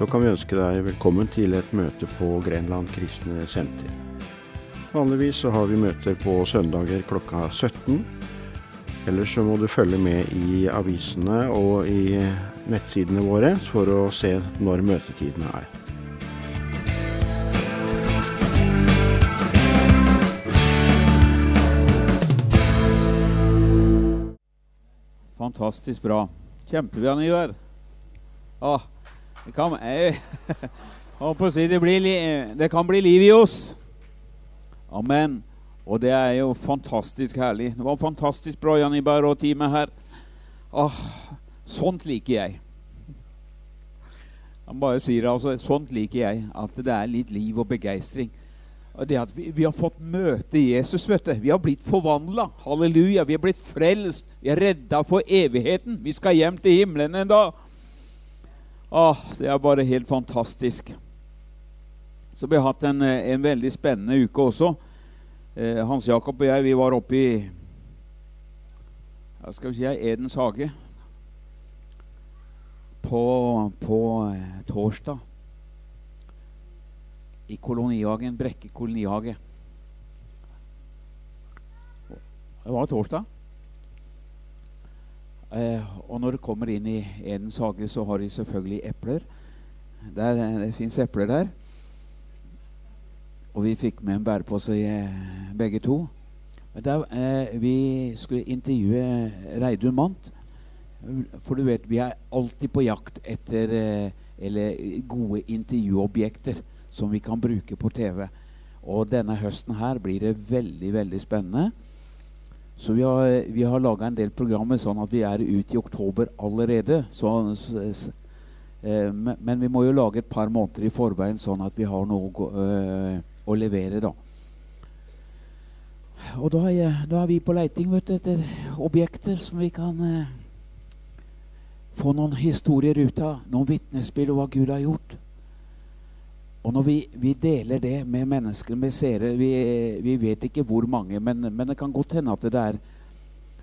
så kan vi ønske deg velkommen til et møte på Grenland kristne senter. Vanligvis så har vi møter på søndager klokka 17. Ellers så må du følge med i avisene og i nettsidene våre for å se når møtetidene er. Fantastisk bra. Kjempebra, Ivar. Ah, det kan, jeg, si det, blir, det kan bli liv i oss. Amen. Og det er jo fantastisk herlig. Det var fantastisk bra, Jan Iber og teamet her. Ah, sånt liker jeg. Han bare sier altså, Sånt liker jeg. At det er litt liv og begeistring. Det at vi, vi, har fått møte Jesus. vet du. Vi har blitt forvandla. Halleluja. Vi har blitt frelst. Vi er redda for evigheten. Vi skal hjem til himmelen en dag. Ah, det er bare helt fantastisk. Så vi har hatt en, en veldig spennende uke også. Eh, Hans Jakob og jeg vi var oppe i ja, skal vi si, Edens hage på, på eh, torsdag. I kolonihagen. Brekke kolonihage. Det var torsdag. Eh, og når du kommer inn i Edens hage, så har de selvfølgelig epler. Der, eh, det fins epler der. Og vi fikk med en bærepose eh, begge to. Der, eh, vi skulle intervjue Reidun Mant. For du vet, vi er alltid på jakt etter eh, eller gode intervjuobjekter som vi kan bruke på TV. Og denne høsten her blir det veldig, veldig spennende. Så vi har, vi har laga en del programmer sånn at vi er ute i oktober allerede. Så, så, eh, men vi må jo lage et par måneder i forveien, sånn at vi har noe øh, å levere, da. Og da er, da er, vi på leiting du, etter objekter som vi kan eh, få noen historier ut av. Noen vitnesbyrd om hva Gud har gjort. Og når vi, vi, deler det med mennesker, med seere vi, vi, vet ikke hvor mange, men, men, det kan godt hende at det er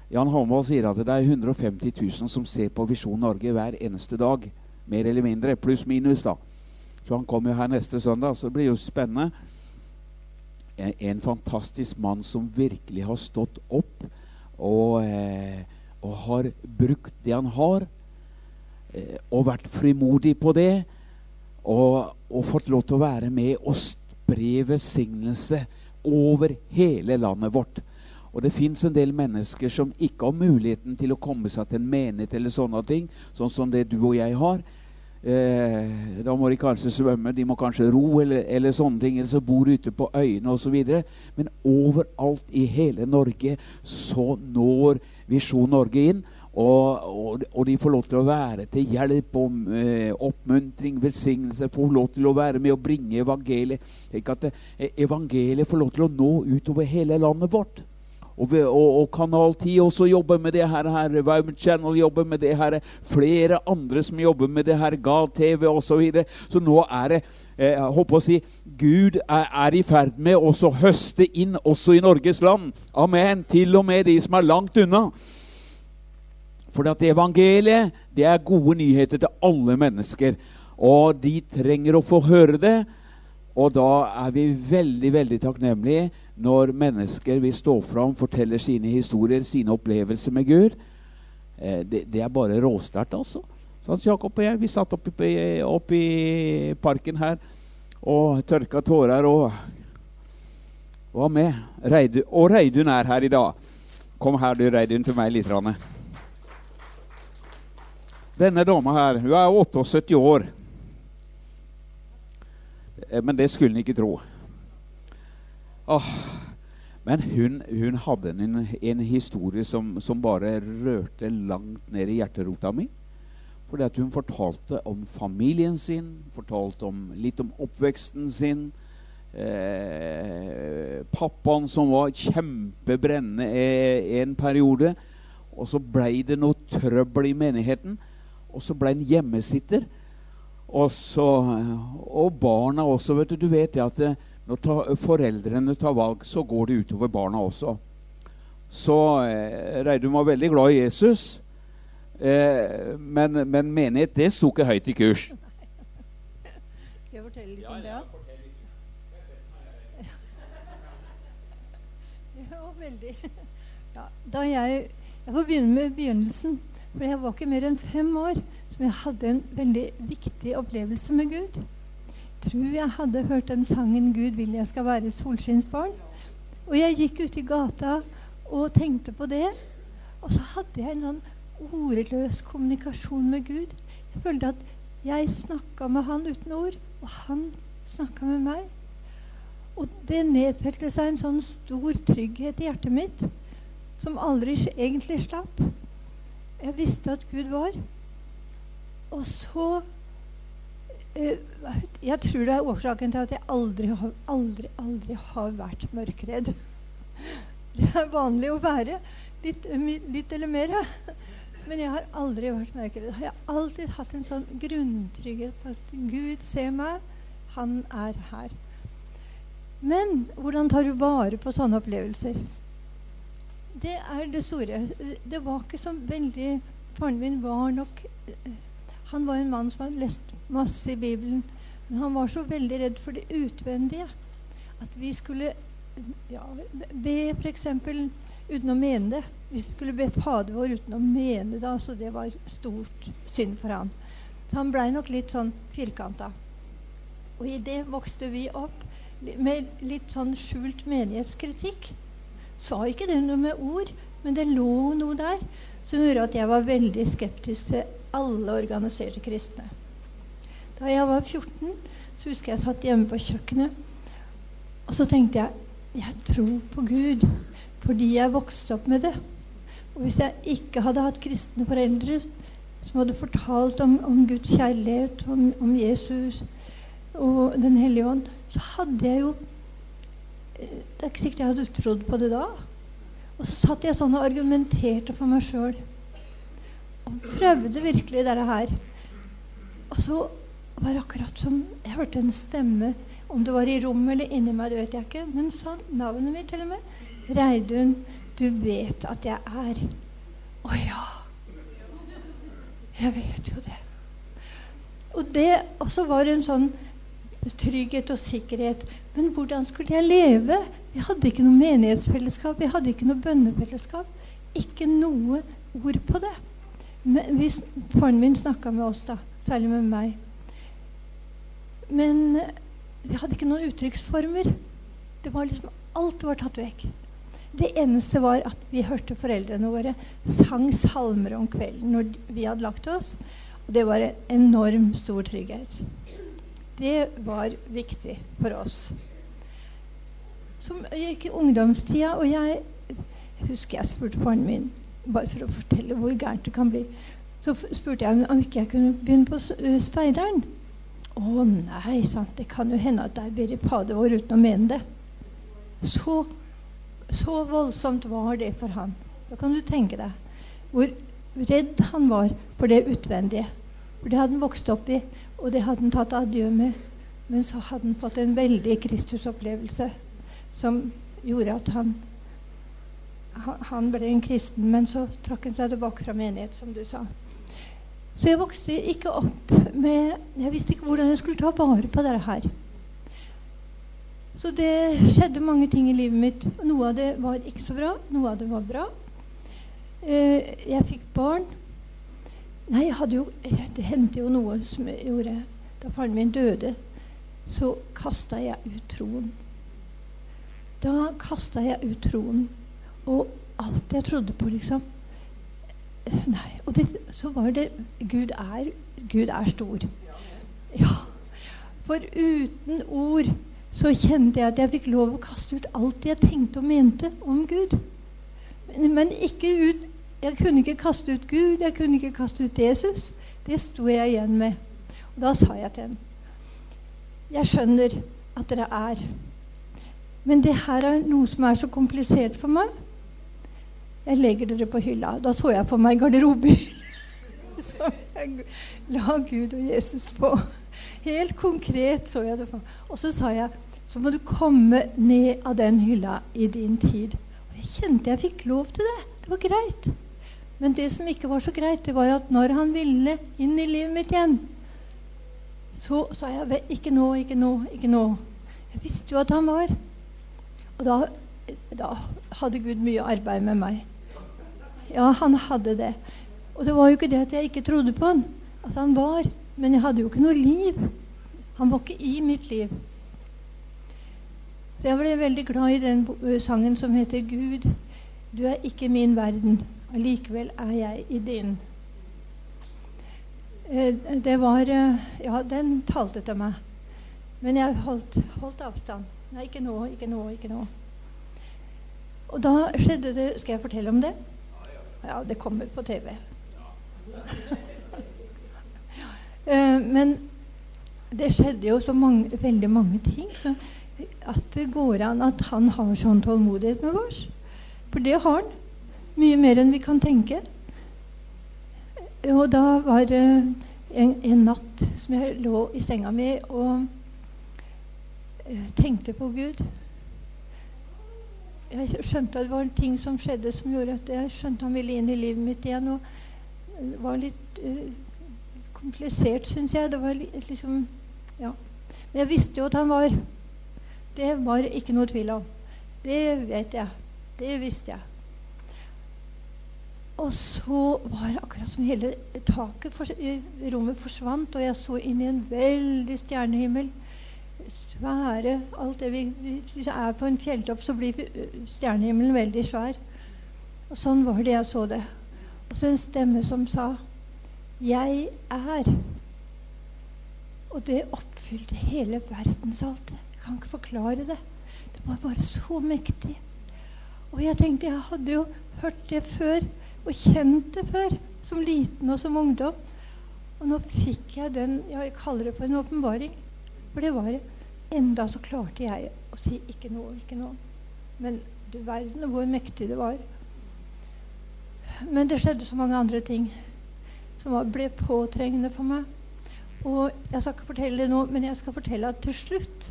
Jan Holmvold sier at det er 150 000 som ser på Visjon Norge hver eneste dag. Mer eller mindre. Pluss minus, da. Så han kommer jo her neste søndag, så det blir jo spennende. En, fantastisk mann som virkelig har stått opp og, eh, og har brukt det han har, eh, og vært frimodig på det og, og, fått lov til å være med og spre velsignelse over hele landet vårt. Og det fins en del mennesker som ikke har muligheten til å komme seg til en menighet eller sånne ting, sånn som det du og jeg har. Eh, da må de kanskje svømme, de må kanskje ro eller, eller sånne ting, eller så bor ute på øyene osv. Men overalt i hele Norge så når Visjon Norge inn. Og, og, og, de får lov til å være til hjelp, om, eh, oppmuntring, velsignelse. Får lov til å være med og bringe evangeliet. Tenk at eh, evangeliet får lov til å nå utover hele landet vårt. Og, og, Kanal 10 også jobber med det her. her Vibe Channel jobber med det her. Flere andre som jobber med det her. Gal-TV osv. Så, så nå er det eh, håper å si, Gud er, er i ferd med å høste inn også i Norges land. Amen. Til og med de som er langt unna. For at evangeliet det er gode nyheter til alle mennesker. Og de trenger å få høre det. Og da er vi veldig veldig takknemlige når mennesker vil stå fram, forteller sine historier, sine opplevelser med Gud. Eh, det, det, er bare råsterkt, altså. Så Jakob og jeg vi satt oppe i, opp i parken her og tørka tårer og var med. Reidun, og Reidun er her i dag. Kom her, du, Reidun, til meg litt. Ranne. Denne dama her, hun er 78 år. Eh, men det skulle en ikke tro. Åh, men hun, hun hadde en, en historie som, som, bare rørte langt ned i hjerterota mi. Fordi at hun fortalte om familien sin, fortalte om, litt om oppveksten sin. Eh, pappaen som var kjempebrennende en periode. Og så blei det noe trøbbel i menigheten. Og så ble han hjemmesitter. Og, så, og barna også. vet Du Du vet det at det, når ta, foreldrene tar valg, så går det utover barna også. Så eh, Reidun var veldig glad i Jesus. Eh, men, men, menighet det sto ikke høyt i kurs. Skal jeg fortelle litt om det? Ja, veldig. Ja, da jeg, jeg får begynne med begynnelsen. For jeg var ikke mer enn fem år som jeg hadde en veldig viktig opplevelse med Gud. Jeg tror jeg hadde hørt den sangen 'Gud vil jeg skal være et solskinnsbarn'. Og jeg gikk ute i gata og tenkte på det. Og så hadde jeg en sånn ordløs kommunikasjon med Gud. Jeg følte at jeg snakka med han uten ord, og han snakka med meg. Og det nedfelte seg en sånn stor trygghet i hjertet mitt som aldri egentlig slapp. Jeg visste at Gud var. Og så eh, Jeg tror det er årsaken til at jeg aldri, aldri, aldri har vært mørkredd. Det er vanlig å være litt, litt eller mer. Men jeg har aldri vært mørkredd. Jeg har alltid hatt en sånn grunntrygghet på at Gud ser meg. Han er her. Men hvordan tar du vare på sånne opplevelser? Det er det store. Det var ikke så veldig Faren min var nok Han var en mann som hadde lest masse i Bibelen. Men han var så veldig redd for det utvendige. At vi skulle ja, be f.eks. uten å mene det. Vi skulle be Fader vår uten å mene det. så det var stort synd for han. Så han blei nok litt sånn firkanta. Og i det vokste vi opp med litt sånn skjult menighetskritikk. Sa ikke det noe med ord, men det lå noe der som gjorde at jeg var veldig skeptisk til alle organiserte kristne. Da jeg var 14, så husker jeg satt hjemme på kjøkkenet. Og så tenkte jeg jeg tror på Gud fordi jeg vokste opp med det. Og hvis jeg ikke hadde hatt kristne foreldre som hadde fortalt om, om Guds kjærlighet, om, om Jesus og Den hellige ånd, så hadde jeg jo Det er ikke sikkert jeg hadde trodd på det da. Og så satt jeg sånn og argumenterte for meg sjøl. Og prøvde virkelig dette her. Og så var det akkurat som jeg hørte en stemme. Om det var i rommet eller inni meg, det vet jeg ikke. Men sa navnet mitt til og med. Reidun, du vet at jeg er Å ja. Jeg vet jo det. Og det også var en sånn trygghet og sikkerhet. Men hvordan skulle jeg leve? Vi hadde ikke noe menighetsfellesskap, vi hadde ikke noe bønnefellesskap. Ikke noe ord på det. Men hvis Faren min snakka med oss, da, særlig med meg. Men eh, vi hadde ikke noen uttrykksformer. Liksom, Alt var tatt vekk. Det eneste var at vi hørte foreldrene våre sang salmer om kvelden når vi hadde lagt oss. Og det var en enorm stor trygghet. Det var viktig for oss. Jeg gikk i ungdomstida, og jeg, husker jeg spurte faren min bare for å fortelle hvor gærent det kan bli. Så spurte jeg om ikke jeg kunne begynne på Speideren. Å nei, sant. det kan jo hende at det blir Berit Padevår vår uten å mene det. Så, så voldsomt var det for han. Da kan du tenke deg hvor redd han var for det utvendige. For det hadde han vokst opp i, og det hadde han tatt adjø med. Men så hadde han fått en veldig Kristusopplevelse som gjorde at han, han ble en kristen. Men så trakk han seg tilbake fra menighet, som du sa. Så jeg vokste ikke opp med Jeg visste ikke hvordan jeg skulle ta vare på dette her. Så det skjedde mange ting i livet mitt. Noe av det var ikke så bra, noe av det var bra. Eh, jeg fikk barn. Nei, jo, det hendte jo noe som jeg gjorde Da faren min døde, så kasta jeg ut troen. Da kasta jeg ut troen. Og alt jeg trodde på, liksom Nei. Og det, så var det Gud er, Gud er stor. Ja. For uten ord så kjente jeg at jeg fikk lov å kaste ut alt jeg tenkte og mente om Gud. Men, men ikke ut jeg kunne ikke kaste ut Gud, jeg kunne ikke kaste ut Jesus. Det sto jeg igjen med. Og da sa jeg til ham Jeg skjønner at dere er Men det her er noe som er så komplisert for meg. Jeg legger dere på hylla. Da så jeg på meg garderobehylle som jeg la Gud og Jesus på. Helt konkret så jeg det for. Og så sa jeg så må du komme ned av den hylla i din tid. Og jeg kjente jeg fikk lov til det. Det var greit. Men det som ikke var så greit, det var at når han ville inn i livet mitt igjen, så sa jeg ikke nå, ikke nå, ikke nå. Jeg visste jo at han var. Og da, da hadde Gud mye arbeid med meg. Ja, han hadde det. Og det var jo ikke det at jeg ikke trodde på han, at han var. Men jeg hadde jo ikke noe liv. Han var ikke i mitt liv. Så jeg ble veldig glad i den sangen som heter 'Gud, du er ikke min verden, allikevel er jeg i din'. Det var Ja, den talte til meg. Men jeg holdt, holdt avstand. Nei, ikke nå, ikke nå, ikke nå. Og da skjedde det Skal jeg fortelle om det? Ja, det kommer på TV. Eh, Men det skjedde jo så mange, veldig mange ting. Så at det går an at han har sånn tålmodighet med oss. For det har han. Mye mer enn vi kan tenke. Og da var det en, en natt som jeg lå i senga mi og eh, tenkte på Gud. Jeg skjønte at det var en ting som skjedde som gjorde at jeg skjønte han ville inn i livet mitt igjen. Og det var litt eh, komplisert, syns jeg. Det var litt, liksom Ja. Men jeg visste jo at han var. Det var ikke noe tvil om. Det vet jeg. Det visste jeg. Og så var det akkurat som hele taket i rommet forsvant, og jeg så inn i en veldig stjernehimmel. Svære alt det vi, vi, Hvis vi er på en fjelltopp, så blir stjernehimmelen veldig svær. Og sånn var det jeg så det. Og så en stemme som sa 'Jeg er'. Og det oppfylte hele verdensaltet. Jeg kan ikke forklare det. Det var bare så mektig. Og jeg tenkte, jeg hadde jo hørt det før, og kjent det før, som liten og som ungdom. Og nå fikk jeg den, jeg kaller det for en åpenbaring. For det var det. Enda så klarte jeg å si ikke noe, ikke noe. Men du verden hvor mektig det var. Men det skjedde så mange andre ting som ble påtrengende for meg. Og jeg skal ikke fortelle det nå, men jeg skal fortelle at til slutt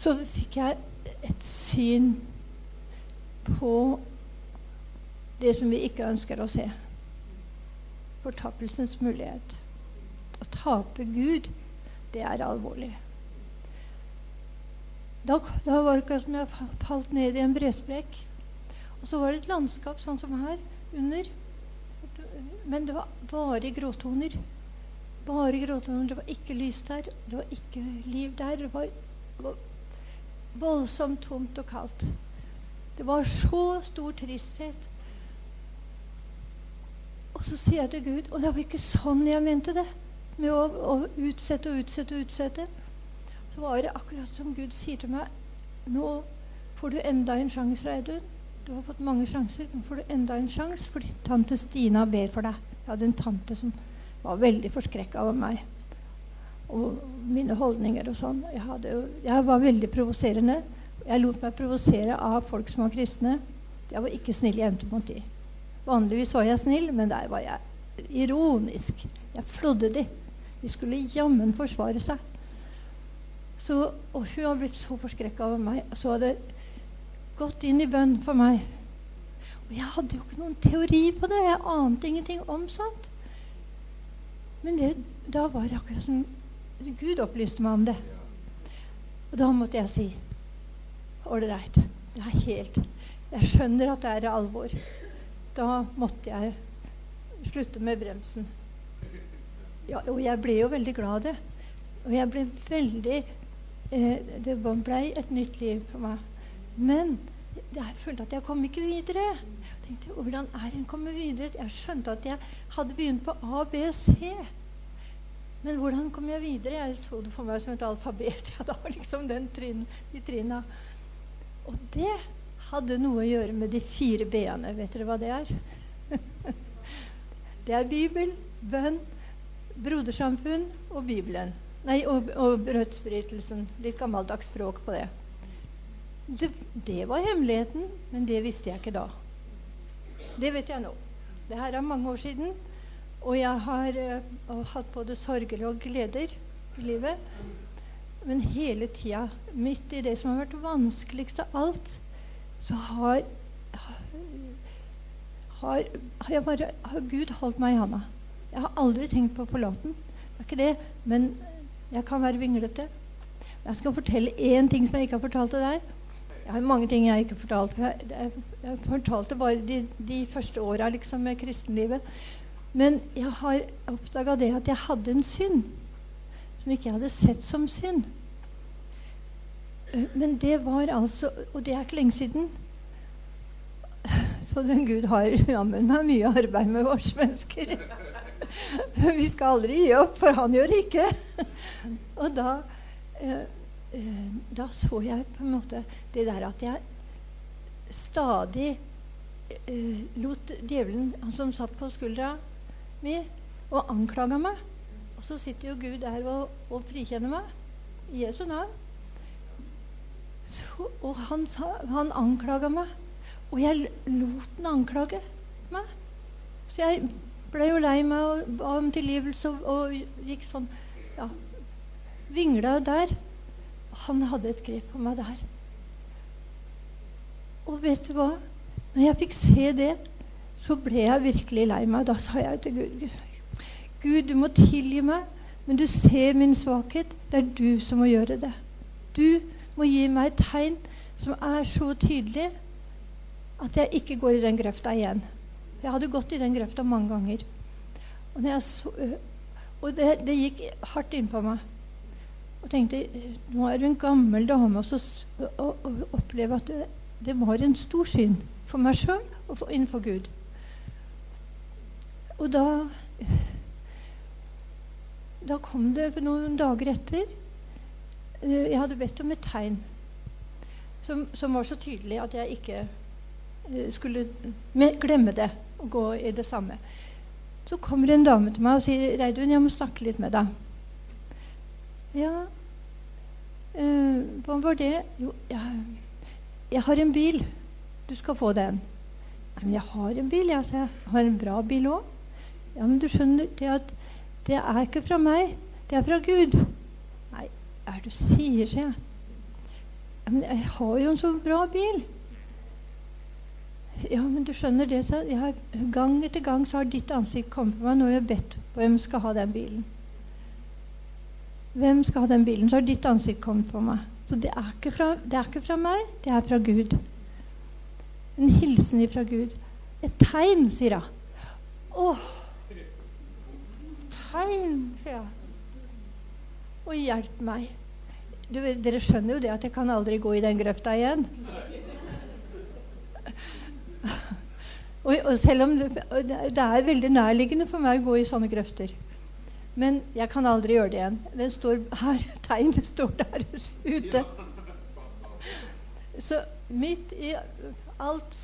så fikk jeg et syn på det som vi ikke ønsker å se. Fortappelsens mulighet. Å tape Gud, det er alvorlig. Da, da var det ikke som jeg fa- falt ned i en bresprekk. Og så var det et landskap sånn som her under. Men det var bare gråtoner. Bare gråtoner. Det var ikke lys der. Det var ikke liv der. Det var, det var voldsomt tomt og kaldt. Det var så stor tristhet. Og så sier jeg til Gud Og det var ikke sånn jeg mente det. Med å, å utsette og utsette og utsette. Så var det akkurat som Gud sier til meg Nå får du enda en sjanse, Reidun. Du har fått mange sjanser. Nå får du enda en sjanse fordi tante Stina ber for deg. Jeg hadde en tante som var veldig forskrekka over meg og mine holdninger og sånn. Jeg, hadde jeg var veldig provoserende. Jeg lot meg provosere av folk som var kristne. Jeg var ikke snill jente mot de. Vanligvis var jeg snill, men der var jeg ironisk. Jeg flådde de. De skulle jammen forsvare seg. Så, og hun har blitt så forskrekka over meg. Så hadde gått inn i bønn for meg. Og jeg hadde jo ikke noen teori på det. Jeg ante ingenting om sånt. Men det, da var det akkurat som Gud opplyste meg om det. Og da måtte jeg si ålreit. Det er helt Jeg skjønner at det er alvor. Da måtte jeg slutte med bremsen. Ja, og jeg ble jo veldig glad av det. Og jeg ble veldig eh, Det ble et nytt liv for meg. Men jeg følte at jeg kom ikke videre. Jeg tenkte, Hvordan er en kommet videre? Jeg skjønte at jeg hadde begynt på A, B og C. Men hvordan kom jeg videre? Jeg så det for meg som et alfabet. Ja, da var liksom den trinn, de trinna. Og det hadde noe å gjøre med de fire b-ene. Vet dere hva det er? det er Bibel, bønn, brodersamfunn og Bibelen. Nei, og, og brødsbrytelsen. Litt gammeldags språk på det. det. Det var hemmeligheten, men det visste jeg ikke da. Det vet jeg nå. Det her er mange år siden. Og jeg har uh, hatt både sorger og gleder i livet. Men hele tida, midt i det som har vært vanskeligst av alt, så har, har, har, jeg bare, har Gud holdt meg i handa. Jeg har aldri tenkt på forlaten. Det er ikke det. Men jeg kan være vinglete. Jeg skal fortelle én ting som jeg ikke har fortalt til deg. Jeg har mange ting jeg ikke har fortalt. Jeg, jeg, jeg fortalte bare de, de første åra liksom, med kristenlivet. Men jeg har oppdaga det at jeg hadde en synd som ikke jeg hadde sett som synd. Men det var altså Og det er ikke lenge siden. Så den Gud har jammen meg mye arbeid med oss mennesker. Vi skal aldri gi opp, for han gjør ikke. Og da, eh, eh, da så jeg på en måte det der at jeg stadig eh, lot djevelen, han som satt på skuldra mi, og anklaga meg Og så sitter jo Gud der og, og frikjenner meg i Jesu navn. Så, og han, han anklaga meg. Og jeg lot den anklage meg. Så jeg ble jo lei meg og ba om tilgivelse og, og gikk sånn ja, Vingla der. Han hadde et grep på meg der. Og vet du hva? Når jeg fikk se det, så ble jeg virkelig lei meg. Da sa jeg til Gud Gud, du må tilgi meg, men du ser min svakhet. Det er du som må gjøre det. Du må gi meg et tegn som er så tydelig at jeg ikke går i den grøfta igjen. Jeg hadde gått i den grøfta mange ganger. Og, så, og det, det, gikk hardt innpå meg. Og tenkte nå er du en gammel dame og, opplever at det, det, var en stor synd for meg sjøl og for, innenfor Gud. Og da Da kom det noen dager etter Jeg hadde bedt om et tegn som, som var så tydelig at jeg ikke Eh, skulle glemme det og gå i det samme. Så kommer en dame til meg og sier 'Reidun, jeg må snakke litt med deg'. Ja, øh, hva var det? Jo, jeg, jeg, har en bil. Du skal få den. Nei, men jeg har en bil, jeg. jeg har en bra bil òg. Ja, men du skjønner det at det er ikke fra meg. Det er fra Gud. Nei, hva er det du sier, sier jeg. Men jeg har jo en så bra bil. Ja, men du skjønner det, har, Gang etter gang så har ditt ansikt kommet på meg når jeg har bedt hvem skal ha den bilen. Hvem skal ha den bilen? Så har ditt ansikt kommet på meg. Så det er ikke fra, er ikke fra meg, det er fra Gud. En hilsen ifra Gud. Et tegn, sier hun. Å! Tegn, sier jeg. Og hjelp meg. Du, dere skjønner jo det at jeg kan aldri gå i den grøfta igjen. Og, og selv om det, det, er veldig nærliggende for meg å gå i sånne grøfter. Men jeg kan aldri gjøre det igjen. Den står her, Tegnet står der ute. Så midt i alt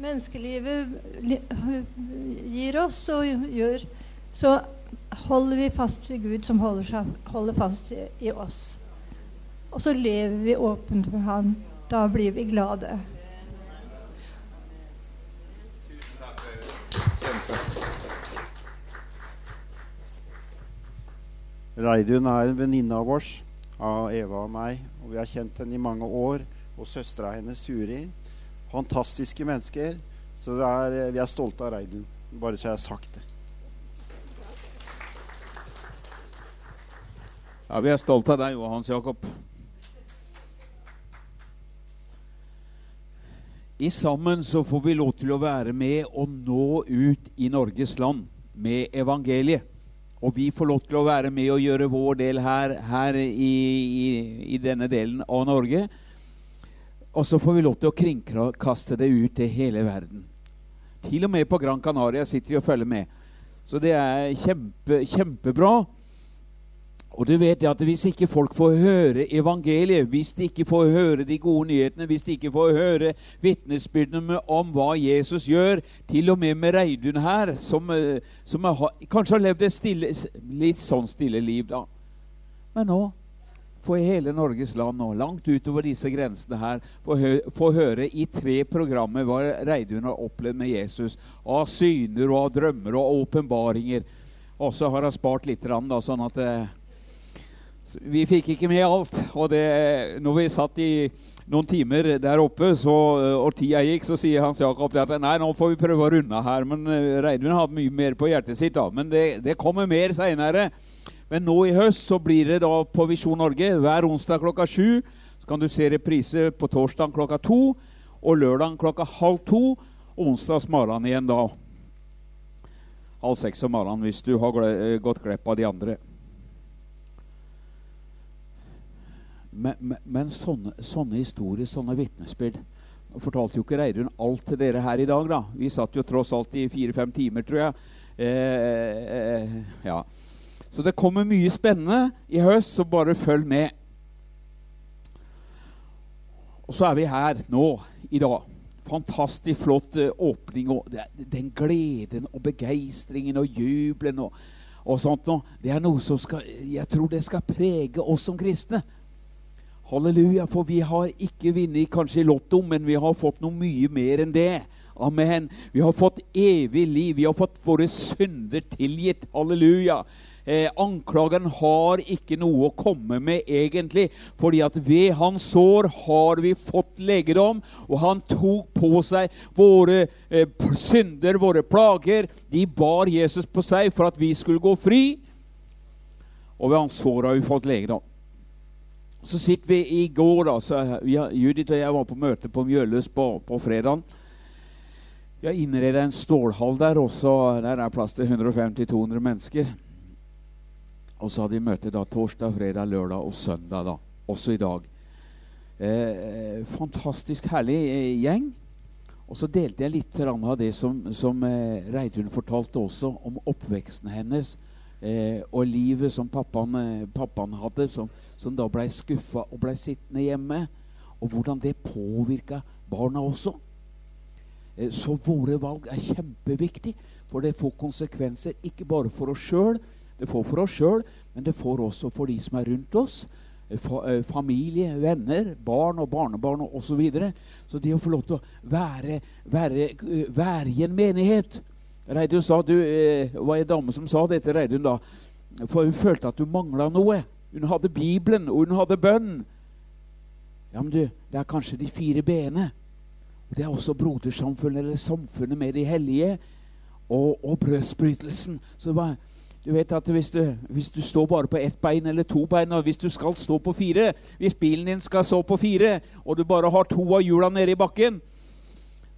menneskelivet gir oss og gjør, så holder vi fast ved Gud som holder, seg, holder fast i, oss. Og så lever vi åpent med Han. Da blir vi glade. Reidun er en venninne av oss, av Eva og meg. og Vi har kjent henne i mange år. Og søstera hennes Turi. Fantastiske mennesker. Så er, vi er stolte av Reidun. Bare så jeg har sagt det. Ja, vi er stolte av deg òg, Hans Jakob. I sammen så får vi lov til å være med og nå ut i Norges land med evangeliet. Og vi får lov til å være med og gjøre vår del her, her i, i, i, denne delen av Norge. Og så får vi lov til å kringkaste det ut til hele verden. Til og med på Gran Canaria sitter de og følger med. Så det er kjempe, kjempebra. Og du vet at Hvis ikke folk får høre evangeliet, hvis de ikke får høre de gode nyhetene, hvis de ikke får høre vitnesbyrdene om hva Jesus gjør, til og med med Reidun her, som, eh, som har, kanskje har levd et stille, litt sånn stille liv, da. Men nå får hele Norges land nå, langt utover disse grensene her, få, hø høre i tre programmer hva Reidun har opplevd med Jesus. Av syner og av drømmer og åpenbaringer. Og så har hun spart litt, da, sånn at eh, Vi fikk ikke med alt. Og det, når vi satt i noen timer der oppe, så, og tida gikk, så sier Hans Jakob at nei, nå får vi prøve å runde her. Men Reidun har mye mer på hjertet sitt, da. Men det, det kommer mer seinere. Men nå i høst så blir det da på Visjon Norge hver onsdag klokka sju. Så kan du se reprise på torsdag klokka to og lørdag klokka halv to. Og onsdag morgen igjen da. Halv seks om morgenen hvis du har gått glipp av de andre. Men, men, men sånne, sånne, historier, sånne vitnesbyrd fortalte jo ikke Reidun alt til dere her i dag. da. Vi satt jo tross alt i fire-fem timer, tror jeg. Eh, eh, ja. Så det kommer mye spennende i høst, så bare følg med. Og så er vi her nå i dag. Fantastisk flott uh, åpning. og Den gleden og begeistringen og jubelen og, og sånt noe, det er noe som skal, jeg tror det skal prege oss som kristne. Halleluja, for vi har ikke vunnet kanskje i Lotto, men vi har fått noe mye mer enn det. Amen. Vi har fått evig liv. Vi har fått våre synder tilgitt. Halleluja. Eh, anklageren har ikke noe å komme med egentlig, fordi at ved hans sår har vi fått legedom, og han tok på seg våre eh, synder, våre plager. De bar Jesus på seg for at vi skulle gå fri, og ved hans sår har vi fått legedom. Så sitter vi i går, da, så ja, Judith og jeg var på møte på Mjøløs på, på fredag. Vi har innreda en stålhall der også. Der er plass til 150-200 mennesker. Og så hadde vi møte da torsdag, fredag, lørdag og søndag. da, Også i dag. Eh, fantastisk herlig eh, gjeng. Og så delte jeg litt av det som, som eh, Reidun fortalte også, om oppveksten hennes eh, og livet som pappaen, eh, pappaen hadde, som, som da blei skuffa og blei sittende hjemme. Og hvordan det påvirka barna også. Eh, så våre valg er kjempeviktig, for det får konsekvenser ikke bare for oss sjøl. Det får for oss sjøl, men det får også for de som er rundt oss. Eh, eh, familie, venner, barn og barnebarn osv. Så, videre. så det å få lov til å være, være, være i en menighet Reidun sa du, eh, var en dame som sa det til Reidun da. For hun følte at hun mangla noe. Hun hadde Bibelen, og hun hadde bønn. Ja, men du, det er kanskje de fire b-ene. Det er også brodersamfunnet, eller samfunnet med de hellige, og, og brødsbrytelsen. Så bare, du vet at hvis du, hvis du, står bare på ett bein eller to bein, og hvis du skal stå på fire Hvis bilen din skal stå på fire, og du bare har to av hjula nede i bakken,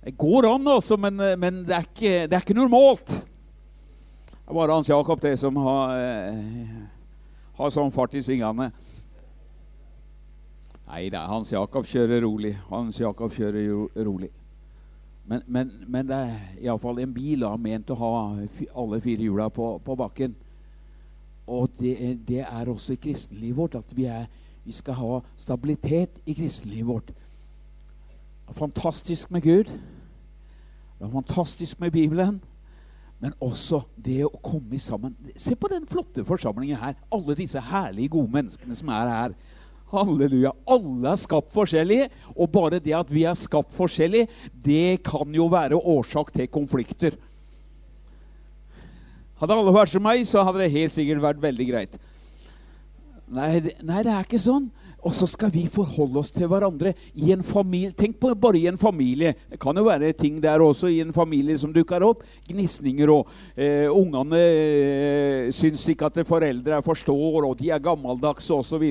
det går an, altså, men, eh, men det, er ikke, det, er ikke, normalt. Det er bare Hans Jakob det som har, eh, har sånn fart i svingene. Nei da, Hans Jakob kjører rolig. Hans Jakob kjører rolig. Men, men, men det er iallfall en bil da, ment å ha alle fire hjula på, på bakken. Og det, det, er også i kristenlivet vårt at vi, er, vi skal ha stabilitet i kristenlivet vårt. Fantastisk med Gud. Det er fantastisk med Bibelen. Men også det å komme sammen. Se på den flotte forsamlingen her. Alle disse herlige, gode menneskene som er her. Halleluja. Alle er skapt forskjellige, og bare det at vi er skapt forskjellige, det kan jo være årsak til konflikter. Hadde alle vært som meg, så hadde det helt sikkert vært veldig greit. Nei, nei det er ikke sånn. Og så skal vi forholde oss til hverandre i en familie. Tenk på bare i en familie. Det kan jo være ting der også i en familie som dukker opp. Gnisninger og eh, ungene eh, syns ikke at foreldre forstår, og de er gammeldagse osv.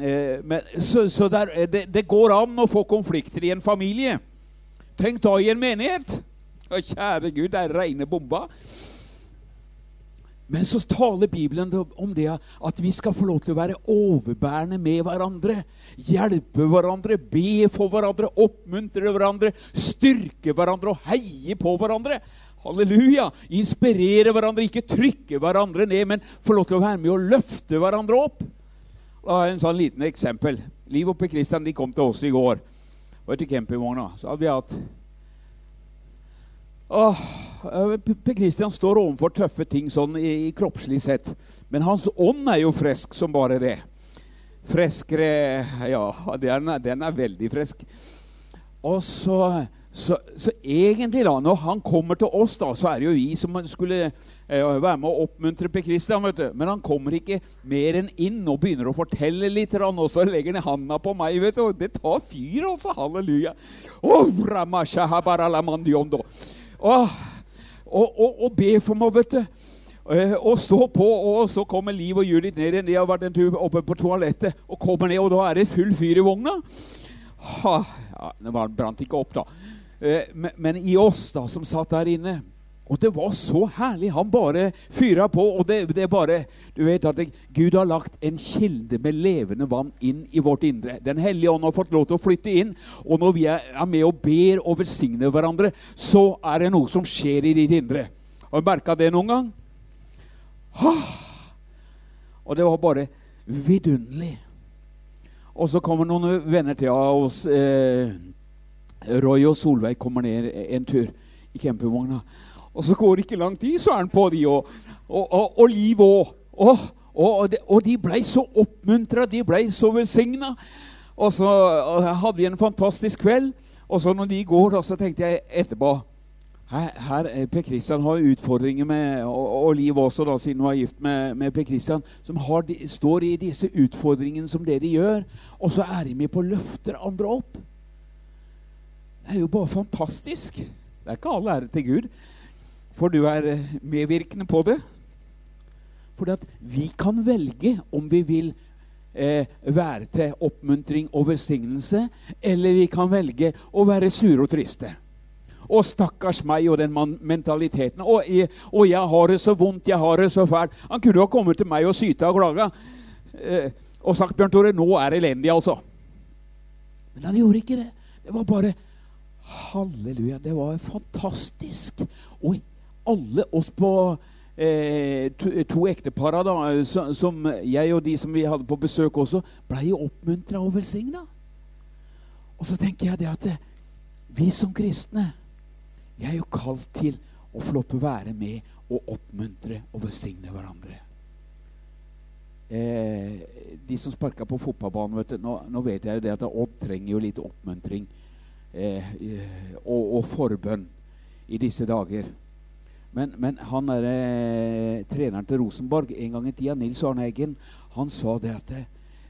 Eh, så så der, eh, det, det, går an å få konflikter i en familie. Tenk da i en menighet! Å, kjære Gud, det er reine bomba. Men så taler Bibelen om det at vi skal få lov til å være overbærende med hverandre. Hjelpe hverandre, be for hverandre, oppmuntre hverandre, styrke hverandre og heie på hverandre. Halleluja! Inspirere hverandre, ikke trykke hverandre ned, men få lov til å være med og løfte hverandre opp. Da har jeg en sånn liten eksempel. Liv og Per Kristian de kom til oss i går. Var til campingvogna. Så hadde vi hatt Åh, eh, Per Kristian står overfor tøffe ting sånn i, i, kroppslig sett. Men hans ånd er jo frisk som bare det. Freskere Ja, den er, den er veldig frisk. Og så, Så, så, egentlig, da, når han kommer til oss, da, så er det jo vi som skulle eh, være med å oppmuntre Per Kristian. vet du. Men han kommer ikke mer enn inn og begynner å fortelle litt, og så legger han handa på meg. vet du. Det tar fyr, altså. Halleluja. Oh, oh, og, og, og be for meg, vet du. Eh, og stå på, og så kommer Liv og Judith ned igjen. De har vært en tur oppe på toalettet og kommer ned, og da er det full fyr i vogna. Ha, ja, Det brant ikke opp, da. Men, men i oss da, som satt der inne. Og det var så herlig. Han bare fyra på. Og det, det bare Du vet at Gud har lagt en kilde med levende vann inn i vårt indre. Den hellige ånd har fått lov til å flytte inn. Og når vi er, er med og ber og velsigner hverandre, så er det noe som skjer i ditt indre. Har du merka det noen gang? Og det var bare vidunderlig. Og så kommer noen venner til oss. Eh, Roy og Solveig kommer ned en tur i campingvogna. Og så går det ikke lang tid, så er han på de, òg. og, og, og Liv òg. Og, de, og de blei så oppmuntra, de blei så velsigna. Og så hadde vi en fantastisk kveld. Og så når de går, da, så tenkte jeg etterpå her, her eh, Per Kristian har utfordringer med, og, og Liv også, da, siden hun er gift med, med Per Kristian, som har, står i disse utfordringene som dere gjør. Og så er de med på å løfte andre opp. Det er jo bare fantastisk. Det er ikke all ære til Gud, for du er eh, medvirkende på det. For vi kan velge om vi vil eh, være til oppmuntring og velsignelse, eller vi kan velge å være sure og triste. Og stakkars meg og den mentaliteten. Og jeg, og jeg, har det så vondt, jeg har det så fælt. Han kunne jo ha kommet til meg og syta og klaga eh, og sagt Bjørn Tore, nå er det elendig, altså. Men han gjorde ikke det. Det var bare Halleluja. Det var fantastisk. Og alle oss på eh, to, to ektepar som, som, jeg og de som vi hadde på besøk også, ble jo oppmuntra og velsigna. Og så tenker jeg det at vi som kristne vi er jo kalt til å få lov til å være med og oppmuntre og velsigne hverandre. Eh, de som sparka på fotballbanen, vet du, nå, nå, vet jeg jo det at Odd trenger jo litt oppmuntring eh, og, og, forbønn i disse dager. Men, men han er eh, treneren til Rosenborg en gang i tida, Nils Arne Eggen, han sa det at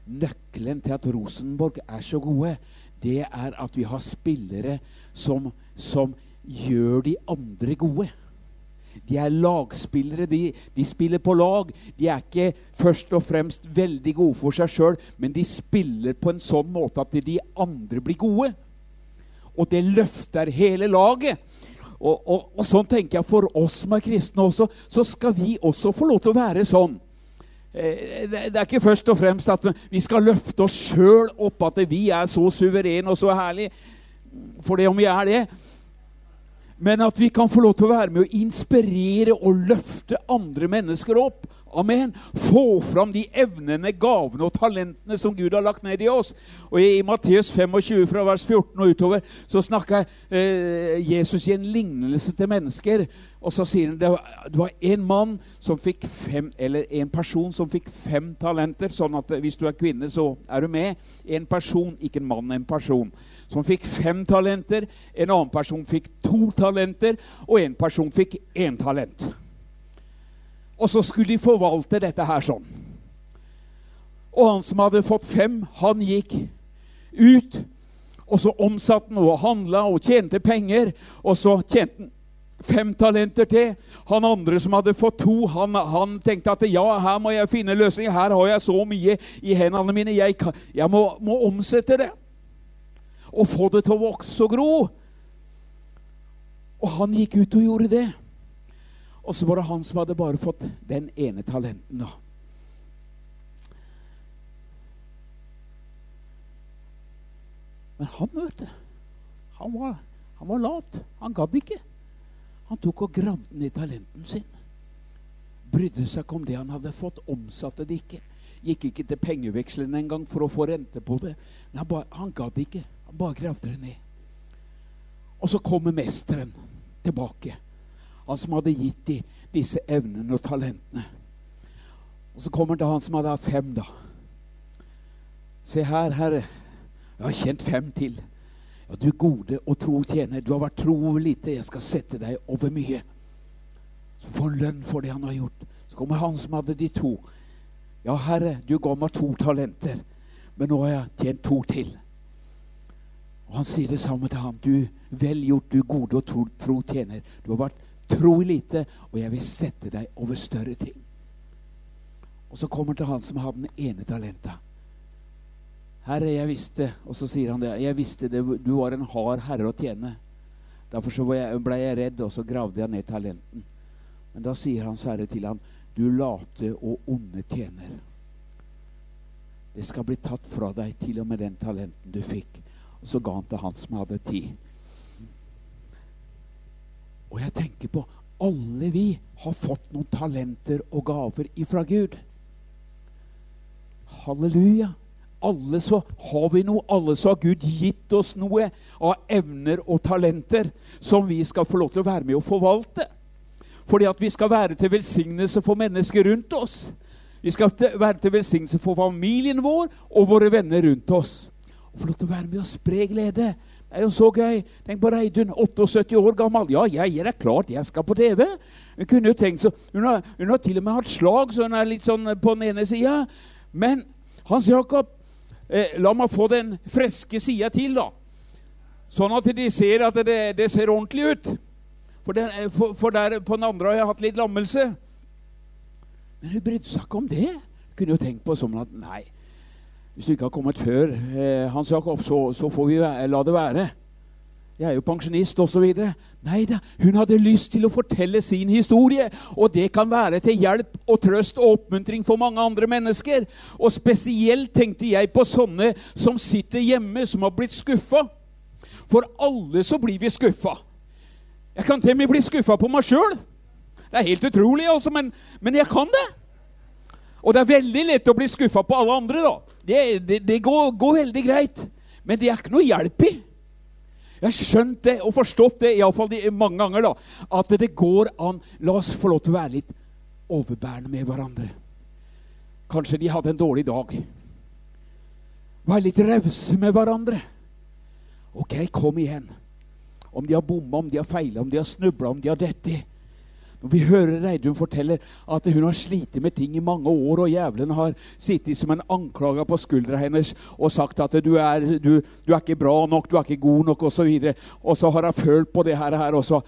nøkkelen til at Rosenborg er så gode, det er at vi har spillere som, som gjør de andre gode. De er lagspillere. De, de, spiller på lag. De er ikke først og fremst veldig gode for seg sjøl, men de spiller på en sånn måte at de andre blir gode og det løfter hele laget. Og, og, og, sånn tenker jeg for oss som er kristne også, så skal vi også få lov til å være sånn. Eh, det, er ikke først og fremst at vi skal løfte oss sjøl opp, at vi er så suverene og så herlige. For det om vi er det. Men at vi kan få lov til å være med å inspirere og løfte andre mennesker opp. Amen. Få fram de evnene, gavene og talentene som Gud har lagt ned i oss. Og I, i Matteus 25 fra vers 14 og utover så snakker eh, Jesus i en lignelse til mennesker. Og så sier han det var, en mann som fikk fem, eller en person som fikk fem talenter. Sånn at hvis du er kvinne, så er du med. En person, ikke en mann, en person. Som fikk fem talenter. En annen person fikk to talenter. Og en person fikk én talent. Og så skulle de forvalte dette her sånn. Og han som hadde fått fem, han gikk ut. Og så omsatte han og handla og tjente penger. Og så tjente han fem talenter til. Han andre som hadde fått to, han, han tenkte at ja, her må jeg finne løsning. Her har jeg så mye i hendene mine. Jeg, jeg må, må omsette det. Og få det til å vokse og gro. Og han gikk ut og gjorde det. Og så var det han som hadde bare fått den ene talenten. da. Men han, vet du, han var, han var lat. Han gadd ikke. Han tok og gravde ned talenten sin. Brydde seg ikke om det han hadde fått. Omsatte det ikke. Gikk ikke til pengevekslene engang for å få rente på det. Men han, bare, han gadd ikke. Han bare gravde det ned. Og så kommer mesteren tilbake. Han som hadde gitt dem disse evnene og talentene. Og så kommer han til han som hadde hatt fem, da. Se her, herre. Jeg har kjent fem til. Ja, du gode og tro tjener, du har vært tro over lite, jeg skal sette deg over mye. Så får han lønn for det han har gjort. Så kommer han som hadde de to. Ja, Herre, du ga meg to talenter, men nå har jeg tjent to til. Og Han sier det samme til ham. Du, vel gjort, du gode og tro, tro tjener. Du har vært tro i lite, og jeg vil sette deg over større ting. Og så kommer til han som har den ene talenta. Herre, jeg visste Og så sier han det. Jeg visste det, du var en hard herre å tjene. Derfor så ble jeg, ble jeg redd, og så gravde jeg ned talenten. Men da sier Hans Herre til ham, du late og onde tjener. Det skal bli tatt fra deg, til og med den talenten du fikk. Og så ga han til han som hadde tid. Og jeg tenker på alle vi har fått noen talenter og gaver ifra Gud. Halleluja. Alle så har vi noe. Alle så har Gud gitt oss noe av evner og talenter som vi skal få lov til å være med og forvalte. Fordi at vi skal være til velsignelse for mennesker rundt oss. Vi skal være til velsignelse for familien vår og våre venner rundt oss. Og få lov til å være med og spre glede. Det er jo så gøy. Tenk på Reidun, 78 år gammel. Ja, jeg er klart jeg skal på TV. Hun kunne jo tenkt så, hun hun har til og med hatt slag, så hun er litt sånn på den ene sida. Men Hans Jakob, eh, la meg få den friske sida til, da. Sånn at de ser at det, det ser ordentlig ut. For, den, eh, for, for, der på den andre har jeg hatt litt lammelse. Men hun brydde seg ikke om det. Hun kunne jo tenkt på sånn at nei, hvis du ikke har kommet før, eh, Hans Jakob, så, så, får vi la det være. Jeg er jo pensjonist osv. Nei da, hun hadde lyst til å fortelle sin historie. Og det kan være til hjelp og trøst og oppmuntring for mange andre mennesker. Og spesielt tenkte jeg på sånne som sitter hjemme, som har blitt skuffa. For alle så blir vi skuffa. Jeg kan til og med bli skuffa på meg sjøl. Det er helt utrolig, altså, men, men jeg kan det. Og det er veldig lett å bli skuffa på alle andre. da. Det, det, det går, går, veldig greit. Men det er ikke noe hjelp i. Jeg har skjønt det og forstått det iallfall mange ganger. da, At det går an La oss få lov til å være litt overbærende med hverandre. Kanskje de hadde en dårlig dag. Være litt rause med hverandre. Ok, kom igjen. Om de har bomma, om de har feila, om de har snubla, om de har dette. Vi hører Reidun fortelle at hun har slitt med ting i mange år, og jævelen har sittet som en anklager på skuldra hennes og sagt at du er, du, du er ikke bra nok, du er ikke god nok, osv. Og, og så har hun følt på det her, og så,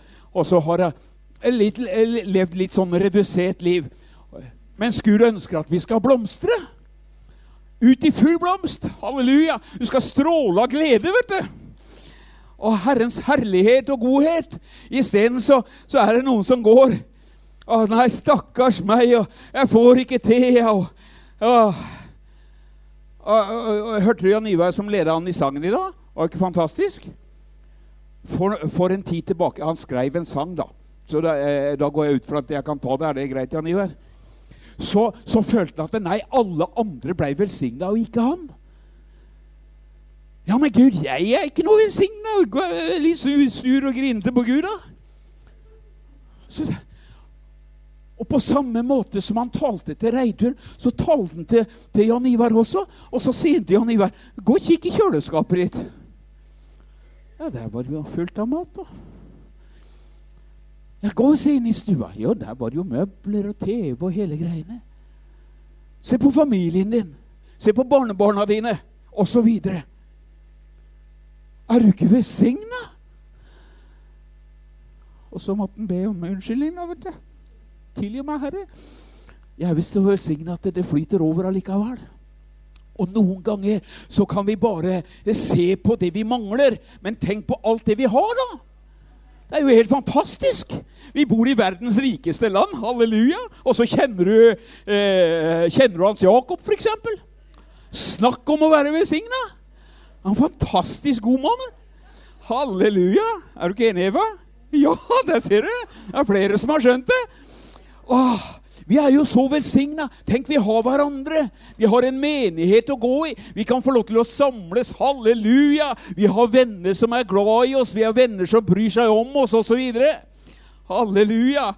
har hun levd litt sånn redusert liv. Mens Gud ønsker at vi skal blomstre. Ut i full blomst. Halleluja. Du skal stråle av glede, vet du og Herrens herlighet og godhet. Isteden så, så er det noen som går Å, nei, stakkars meg, og jeg får ikke til. og, og, og, og Hørte du Jan Ivar som leda an i sangen i dag? Var ikke fantastisk? For, for, en tid tilbake Han skrev en sang, da. Så da, eh, da, går jeg ut fra at jeg kan ta det. Er det greit, Jan Ivar? Så, så følte han at nei, alle andre ble velsigna, og ikke han. Ja, men Gud, jeg er ikke noe velsigna. Litt sur og grinete på Gud, da. Så, og på samme måte som han talte til Reidun, så talte han til, til, Jan Ivar også. Og så sier han til Jan Ivar, 'Gå og kikk i kjøleskapet ditt.' Ja, der var det jo fullt av mat, da. Ja, gå og se inn i stua. Ja, der var det jo møbler og TV og hele greiene. Se på familien din. Se på barnebarna dine, osv. Er du ikke velsigna? Og så måtte han be om unnskyldning. vet du. Tilgi meg, Herre. Jeg er visst velsigna at det flyter over allikevel. Og noen ganger så kan vi bare se på det vi mangler, men tenk på alt det vi har, da. Det er jo helt fantastisk. Vi bor i verdens rikeste land. Halleluja. Og så kjenner du, eh, kjenner du Hans Jakob, f.eks. Snakk om å være velsigna! Han er en fantastisk god mann. Halleluja! Er du ikke enig, Eva? Ja, der ser du! Det er flere som har skjønt det. Åh, vi er jo så velsigna. Tenk, vi har hverandre. Vi har en menighet å gå i. Vi kan få lov til å samles. Halleluja! Vi har venner som er glad i oss. Vi har venner som bryr seg om oss, osv. Halleluja!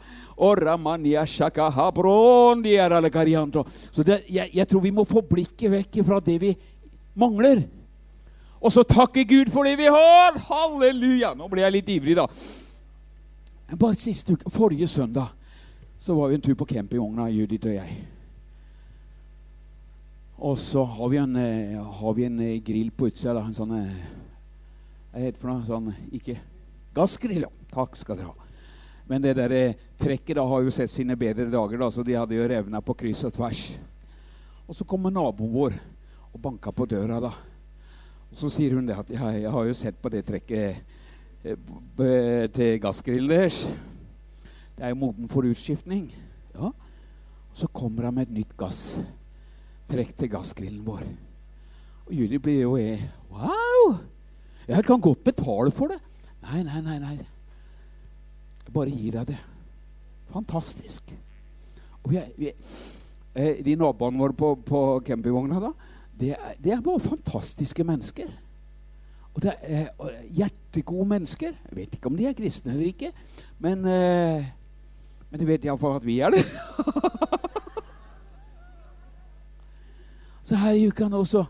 Så det, jeg, jeg tror vi må få blikket vekk fra det vi mangler Og så takke Gud for det vi har! Halleluja! Nå ble jeg litt ivrig, da. Bare siste uke, Forrige søndag så var vi en tur på campingvogna, Judith og jeg. Og så har vi en, eh, har vi en eh, grill på utsida. da, En sånn eh, Hva heter det for noe? Sånn, ikke Gassgrill, ja. Takk skal dere ha. Men det der trekket da har jo sett sine bedre dager, da, så de hadde jo revna på kryss og tvers. Og så kommer naboen vår og banka på døra. da. Så sier hun det at ja, jeg har jo sett på det trekket eh, til gassgrillen deres. Det er jo moden for utskiftning. Ja. Så kommer han med et nytt gasstrekk til gassgrillen vår. Og Julie blir jo eh, Wow! Jeg kan godt betale for det. Nei, nei, nei. nei. Jeg bare gir deg det. Fantastisk. Og jeg, er, eh, de naboene våre på, på campingvogna da, det er, det er bare fantastiske mennesker. Og det er og hjertegode mennesker. Jeg vet ikke om de er kristne eller ikke, men, eh, men de vet iallfall at vi er det. så her i uka nå så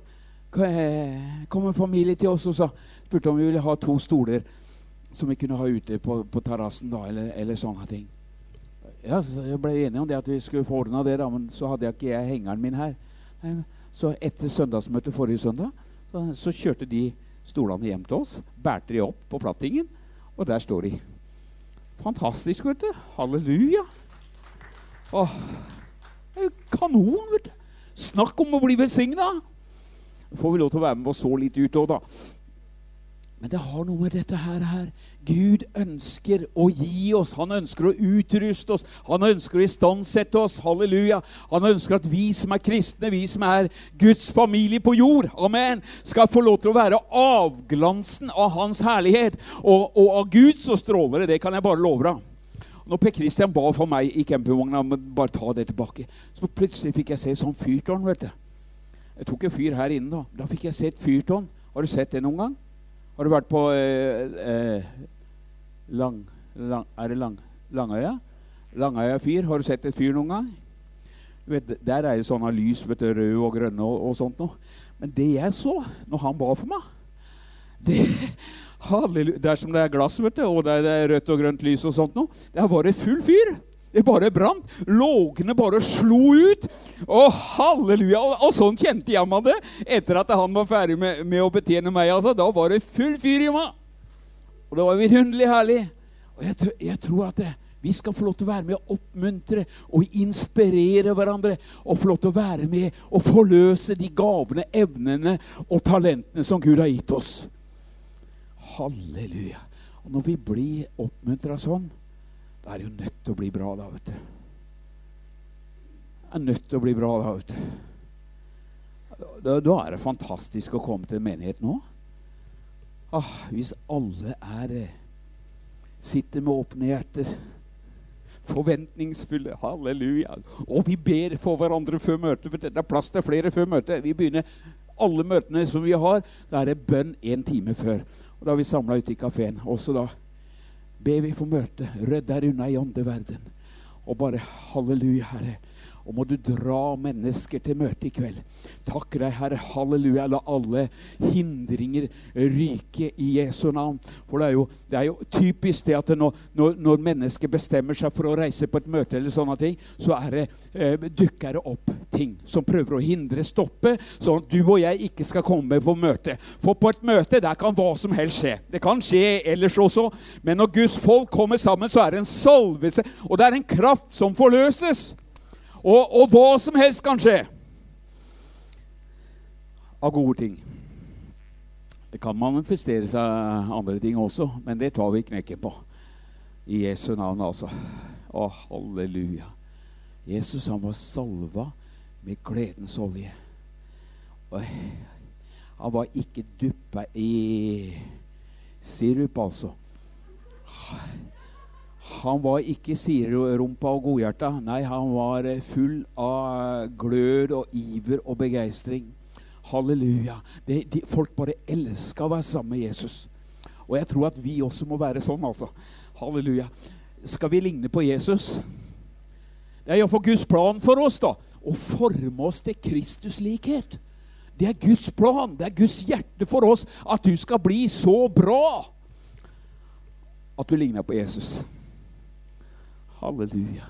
eh, kom en familie til oss og så spurte om vi ville ha to stoler som vi kunne ha ute på, på terrassen, da, eller, eller sånne ting. Ja, så Jeg ble enig om det at vi skulle få ordna det, da, men så hadde jeg ikke jeg hengeren min her. Nei, Så etter søndagsmøtet forrige søndag så, kjørte de stolene hjem til oss, bærte de opp på plattingen, og der står de. Fantastisk, vet du. Halleluja. Åh, kanon, vet du. Snakk om å bli velsigna! får vi lov til å være med og så litt ut òg, da. Men det har noe med dette her, her. Gud ønsker å gi oss. Han ønsker å utruste oss. Han ønsker å istandsette oss. Halleluja. Han ønsker at vi som er kristne, vi som er Guds familie på jord, amen, skal få lov til å være avglansen av Hans herlighet. Og, og av Gud så stråler det. Det kan jeg bare love deg. Når Per Kristian ba for meg i campingvogna om å bare ta det tilbake, så plutselig fikk jeg se sånn fyrtårn. vet du. Jeg tok en fyr her inne. Da Da fikk jeg se et fyrtårn. Har du sett det noen gang? Har du vært på eh, eh, lang, lang, Er det lang, Langøya? Langøya fyr. Har du sett et fyr noen gang? Vet, der er jo sånne lys, vet du, røde og grønne og, og sånt noe. Men det jeg så når han ba for meg det, halleluja, Der som det er glass, vet du, og det er rødt og grønt lys og sånt noe, der var det full fyr. Det bare brant. Lågene bare slo ut. Å, halleluja! Og, og sånn kjente jeg meg det etter at han var ferdig med, med å betjene meg. altså. Da var det full fyr i meg. Og det var vidunderlig herlig. Og jeg, jeg tror at det, vi skal få lov til å være med å oppmuntre og inspirere hverandre. Og få lov til å være med og forløse de gavene, evnene og talentene som Gud har gitt oss. Halleluja. Og når vi blir oppmuntra sånn, da er det jo nødt til å bli bra, da, vet du. Det er nødt til å bli bra, da, vet du. Da, da er det fantastisk å komme til en menighet nå. Ah, hvis alle er eh, sitter med åpne hjerter, forventningsfulle, halleluja, og vi ber for hverandre før møtet. for. Det er plass til flere før møtet. Vi begynner alle møtene som vi har, da er det bønn en time før. Og Da er vi samla ute i kafeen. Også da ber vi få møte. Rydd der unna i åndeverden. Og bare halleluja, Herre. Og må du dra mennesker til møte i kveld. Takker deg, Herre. Halleluja. La alle hindringer ryke i Jesu navn. For det er jo, det er jo typisk det at når, når, når mennesker bestemmer seg for å reise på et møte, eller sånne ting, så er det, eh, dukker det opp ting som prøver å hindre, stoppet, sånn at du og jeg ikke skal komme på møte. For på et møte der kan hva som helst skje. Det kan skje ellers også, men når Guds folk kommer sammen, så er det en salvelse, og det er en kraft som forløses. Og, og hva som helst kan skje av gode ting. Det kan manifestere seg andre ting også, men det tar vi knekken på. I Jesu navn, altså. Å, halleluja. Jesus han var salva med gledens olje. Og han var ikke duppa i sirup, altså. Han var ikke siderumpa og godhjerta. Nei, han var eh, full av glød og iver og begeistring. Halleluja. Det, de, folk bare elska å være sammen med Jesus. Og jeg tror at vi også må være sånn, altså. Halleluja. Skal vi ligne på Jesus? Det er iallfall Guds plan for oss, da. Å forme oss til Kristus likhet. Det er Guds plan, det er Guds hjerte for oss at du skal bli så bra at du ligner på Jesus. Halleluja.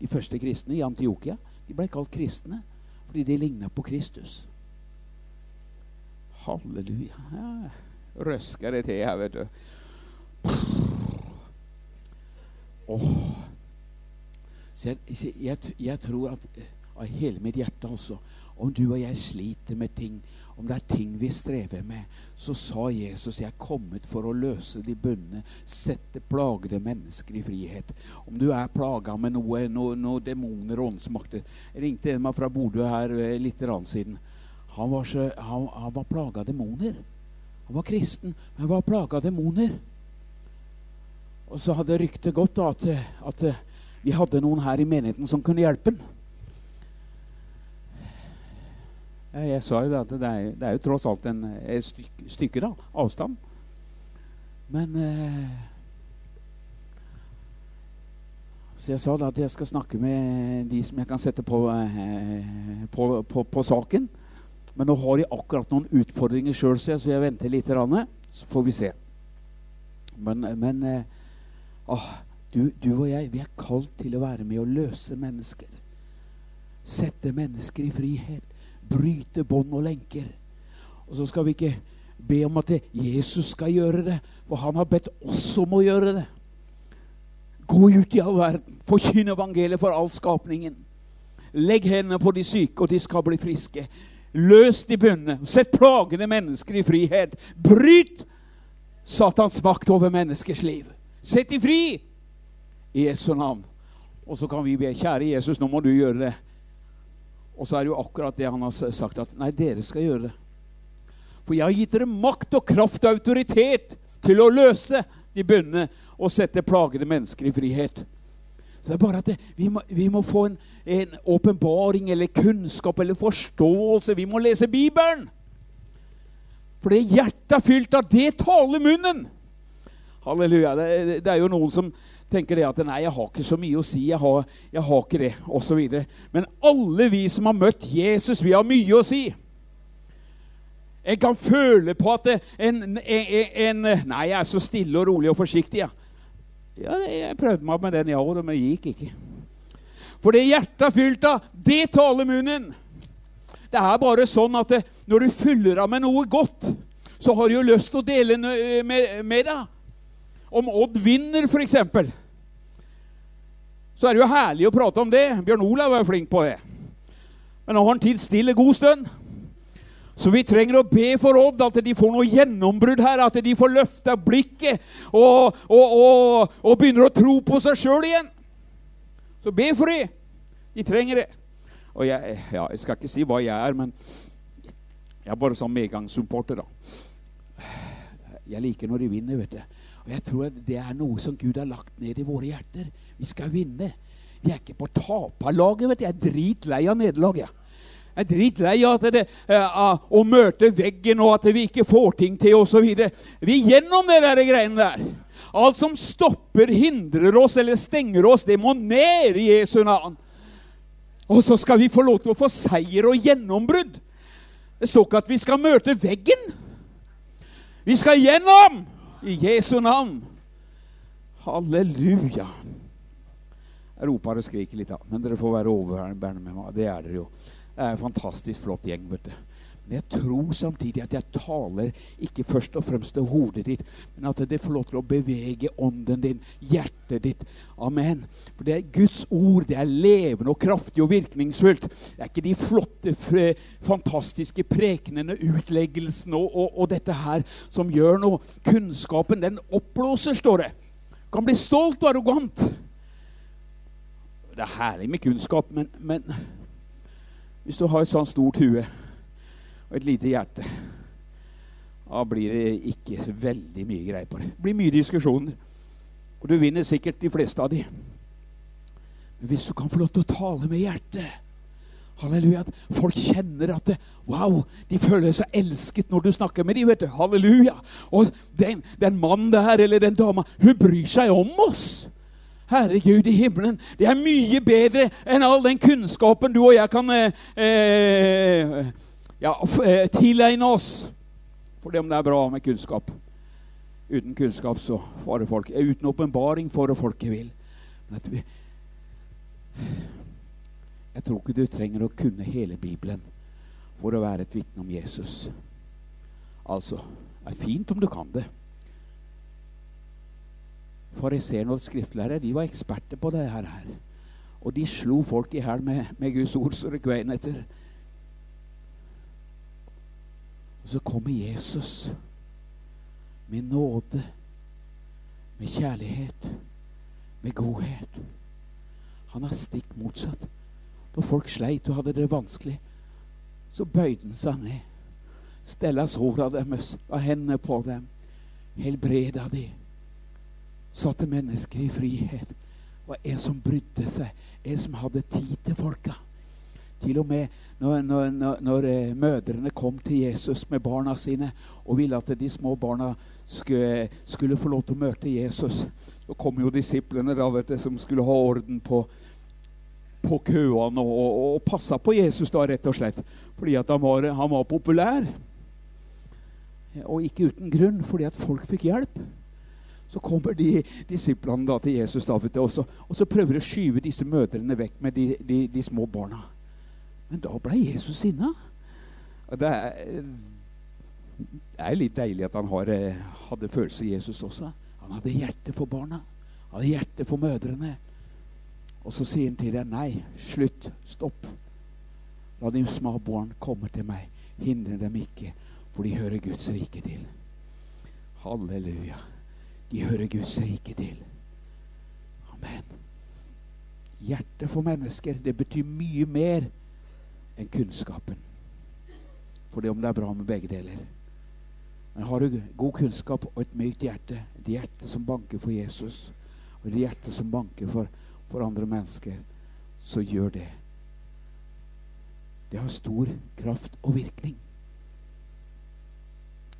De første kristne i Antiokia de ble kalt kristne fordi de ligna på Kristus. Halleluja. Ja, røsker det til her, vet du. Åh. Så jeg, jeg, jeg, tror at av hele mitt hjerte, altså Om du og jeg sliter med ting, om det er ting vi strever med, så sa Jesus jeg er kommet for å løse de bundne, sette plagede mennesker i frihet. Om du er plaga med noe, noe, noe demoner og åndsmakter Jeg ringte en meg fra Bodø her eh, litt siden. Han var, så, han, han var plaga av demoner. Han var kristen, men var plaga av demoner. Og så hadde ryktet gått da, at, at, vi hadde noen her i menigheten som kunne hjelpe ham. Jeg sa jo at det er, det er jo tross alt en, et stykke, stykke da, avstand. Men eh, Så jeg sa da at jeg skal snakke med de som jeg kan sette på, eh, på, på, på saken. Men nå har de akkurat noen utfordringer sjøl, så jeg venter litt. Så får vi se. Men, men eh, ah, du, du, og jeg, vi er kalt til å være med å løse mennesker. Sette mennesker i frihet. Bryte bånd og lenker. Og så skal vi ikke be om at Jesus skal gjøre det, for han har bedt oss om å gjøre det. Gå ut i all verden, forkynn evangeliet for all skapningen. Legg hendene på de syke, og de skal bli friske. Løs de bundne. Sett plagede mennesker i frihet. Bryt Satans makt over menneskers liv. Sett de fri i Jesu navn. Og så kan vi be, kjære Jesus, nå må du gjøre det. Og så er det jo akkurat det han har sagt, at nei, dere skal gjøre det. For jeg har gitt dere makt og kraft og autoritet til å løse de bundne og sette plagede mennesker i frihet. Så det er bare at det, vi, må, vi, må, få en åpenbaring eller kunnskap eller forståelse. Vi må lese Bibelen. For det hjertet er fylt av det taler munnen. Halleluja. Det, det, er jo noen som tenker det at nei, jeg har ikke så mye å si. Jeg har, jeg har ikke det, osv. Men alle vi som har møtt Jesus, vi har mye å si. Jeg kan føle på at en, en, en, Nei, jeg er så stille og rolig og forsiktig. Ja. Ja, jeg prøvde meg med den i år, men det gikk ikke. For det hjertet er fylt av, det taler munnen. Det er bare sånn at når du fyller av med noe godt, så har du jo lyst til å dele med, med deg. Om Odd vinner, f.eks., så er det jo herlig å prate om det. Bjørn Olav er flink på det. Men nå har han tid stille god stund. Så vi trenger å be for Odd, at de får noe gjennombrudd her. At de får løfta blikket og, og, og, og, begynner å tro på seg sjøl igjen. Så be for dem. De trenger det. Og jeg, ja, jeg skal ikke si hva jeg er, men jeg er bare sånn medgangssupporter, da. Jeg liker når de vinner, vet du. Og jeg tror det er noe som Gud har lagt ned i våre hjerter. Vi skal vinne. Vi er ikke på taperlaget, vet du. Jeg er dritlei av nederlag, jeg. Er dritlei av uh, å møte veggen og at vi ikke får ting til osv. Vi er gjennom det der greiene der. Alt som stopper, hindrer oss eller stenger oss, det må ned i Jesu navn. Og så skal vi få lov til å få seier og gjennombrudd. Det står ikke at vi skal møte veggen. Vi skal gjennom i Jesu navn. Halleluja. Jeg roper og skriker litt, da. Men dere får være overbærende med meg. Det er dere jo. Det er en fantastisk flott gjeng. vet du. Men jeg tror samtidig at jeg taler ikke først og fremst til hodet ditt, men at det får lov til å bevege ånden din, hjertet ditt. Amen. For det er Guds ord. Det er levende og kraftig og virkningsfullt. Det er ikke de flotte, fantastiske prekenene, utleggelsene og, og, og, dette her som gjør noe. Kunnskapen, den oppblåser, står det. Kan bli stolt og arrogant. Det er herlig med kunnskap, men, men hvis du har et sånt stort hue og et lite hjerte, da blir det ikke veldig mye greie på det. Det blir mye diskusjoner. Og du vinner sikkert de fleste av de. Men hvis du kan få lov til å tale med hjertet Halleluja. At folk kjenner at det, Wow, de føler seg elsket når du snakker med dem. vet du, Halleluja. Og den, den mannen der eller den dama, hun bryr seg om oss. Herregud i himmelen, det er mye bedre enn all den kunnskapen du og jeg kan eh, eh, Ja, eh, tilegne oss. For det om det er bra med kunnskap. Uten kunnskap så farer folk. Uten åpenbaring farer folket vil. Vi, jeg tror ikke du trenger å kunne hele Bibelen for å være et vitne om Jesus. Altså, det er fint om du kan det. Fariseerne og skriftlærere de var eksperter på det her. Og de slo folk i hæl med, med, Guds ord så det kvein etter. Og så kommer Jesus med nåde, med kjærlighet, med godhet. Han er stikk motsatt. Når folk sleit og hadde det vanskelig, så bøyde han seg ned. Stella såra deres, la hendene på dem, helbreda de. Satte mennesker i frihet. Og en som brydde seg, en som hadde tid til folka. Til og med når, når, når, når eh, mødrene kom til Jesus med barna sine og ville at de små barna skulle, skulle få lov til å møte Jesus, så kom jo disiplene da, du, som skulle ha orden på, på køene og, og, og passa på Jesus, da, rett og slett. Fordi at han var, han var populær. Og ikke uten grunn, fordi at folk fikk hjelp. Så kommer de disiplene da til Jesus, da, og, så, og så prøver de å skyve disse mødrene vekk med de, de, de små barna. Men da ble Jesus sinna. Det er, litt deilig at han har, eh, hadde følelse i Jesus også. Han hadde hjerte for barna. Han hadde hjerte for mødrene. Og så sier han til dem, nei, slutt, stopp. La de små barn komme til meg. Hindre dem ikke for de hører Guds rike til. Halleluja. De hører Guds rike til. Amen. Hjertet for mennesker, det betyr mye mer enn kunnskapen. For det om det er bra med begge deler. Men har du god kunnskap og et mykt hjerte, et hjerte som banker for Jesus, og et hjerte som banker for, for andre mennesker, så gjør det. Det har stor kraft og virkning.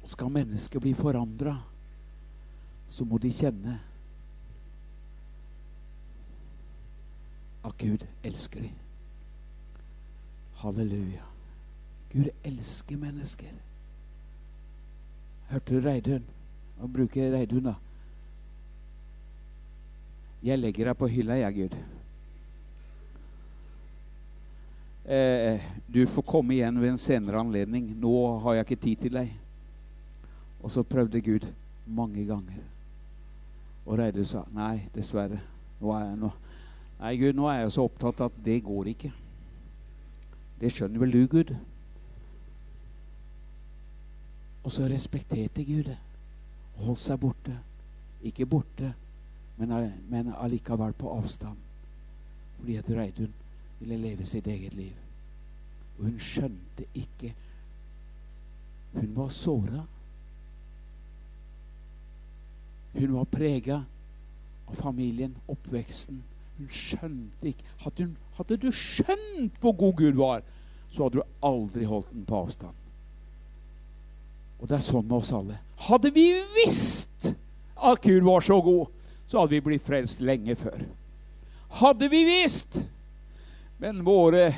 Skal mennesket bli forandra, så må de kjenne at Gud elsker dem. Halleluja. Gud elsker mennesker. Hørte du Reidun? Nå bruker jeg Reidun, da. Jeg legger deg på hylla, jeg, Gud. Eh, du får komme igjen ved en senere anledning. Nå har jeg ikke tid til deg. Og så prøvde Gud mange ganger. Og Reidun sa nei, dessverre. Nå er jeg, nå, nei, Gud, nå er jeg så opptatt at det går ikke. Det skjønner vel du, Gud? Og så respekterte Gud det. Holdt seg borte. Ikke borte, men, men allikevel på avstand. Fordi at Reidun ville leve sitt eget liv. Og hun skjønte ikke Hun var såra. Hun var prega av familien, oppveksten. Hun skjønte ikke hadde, hun, hadde, du skjønt hvor god Gud var, så hadde du aldri holdt den på avstand. Og det er sånn med oss alle. Hadde vi visst at Gud var så god, så hadde vi blitt frelst lenge før. Hadde vi visst Men våre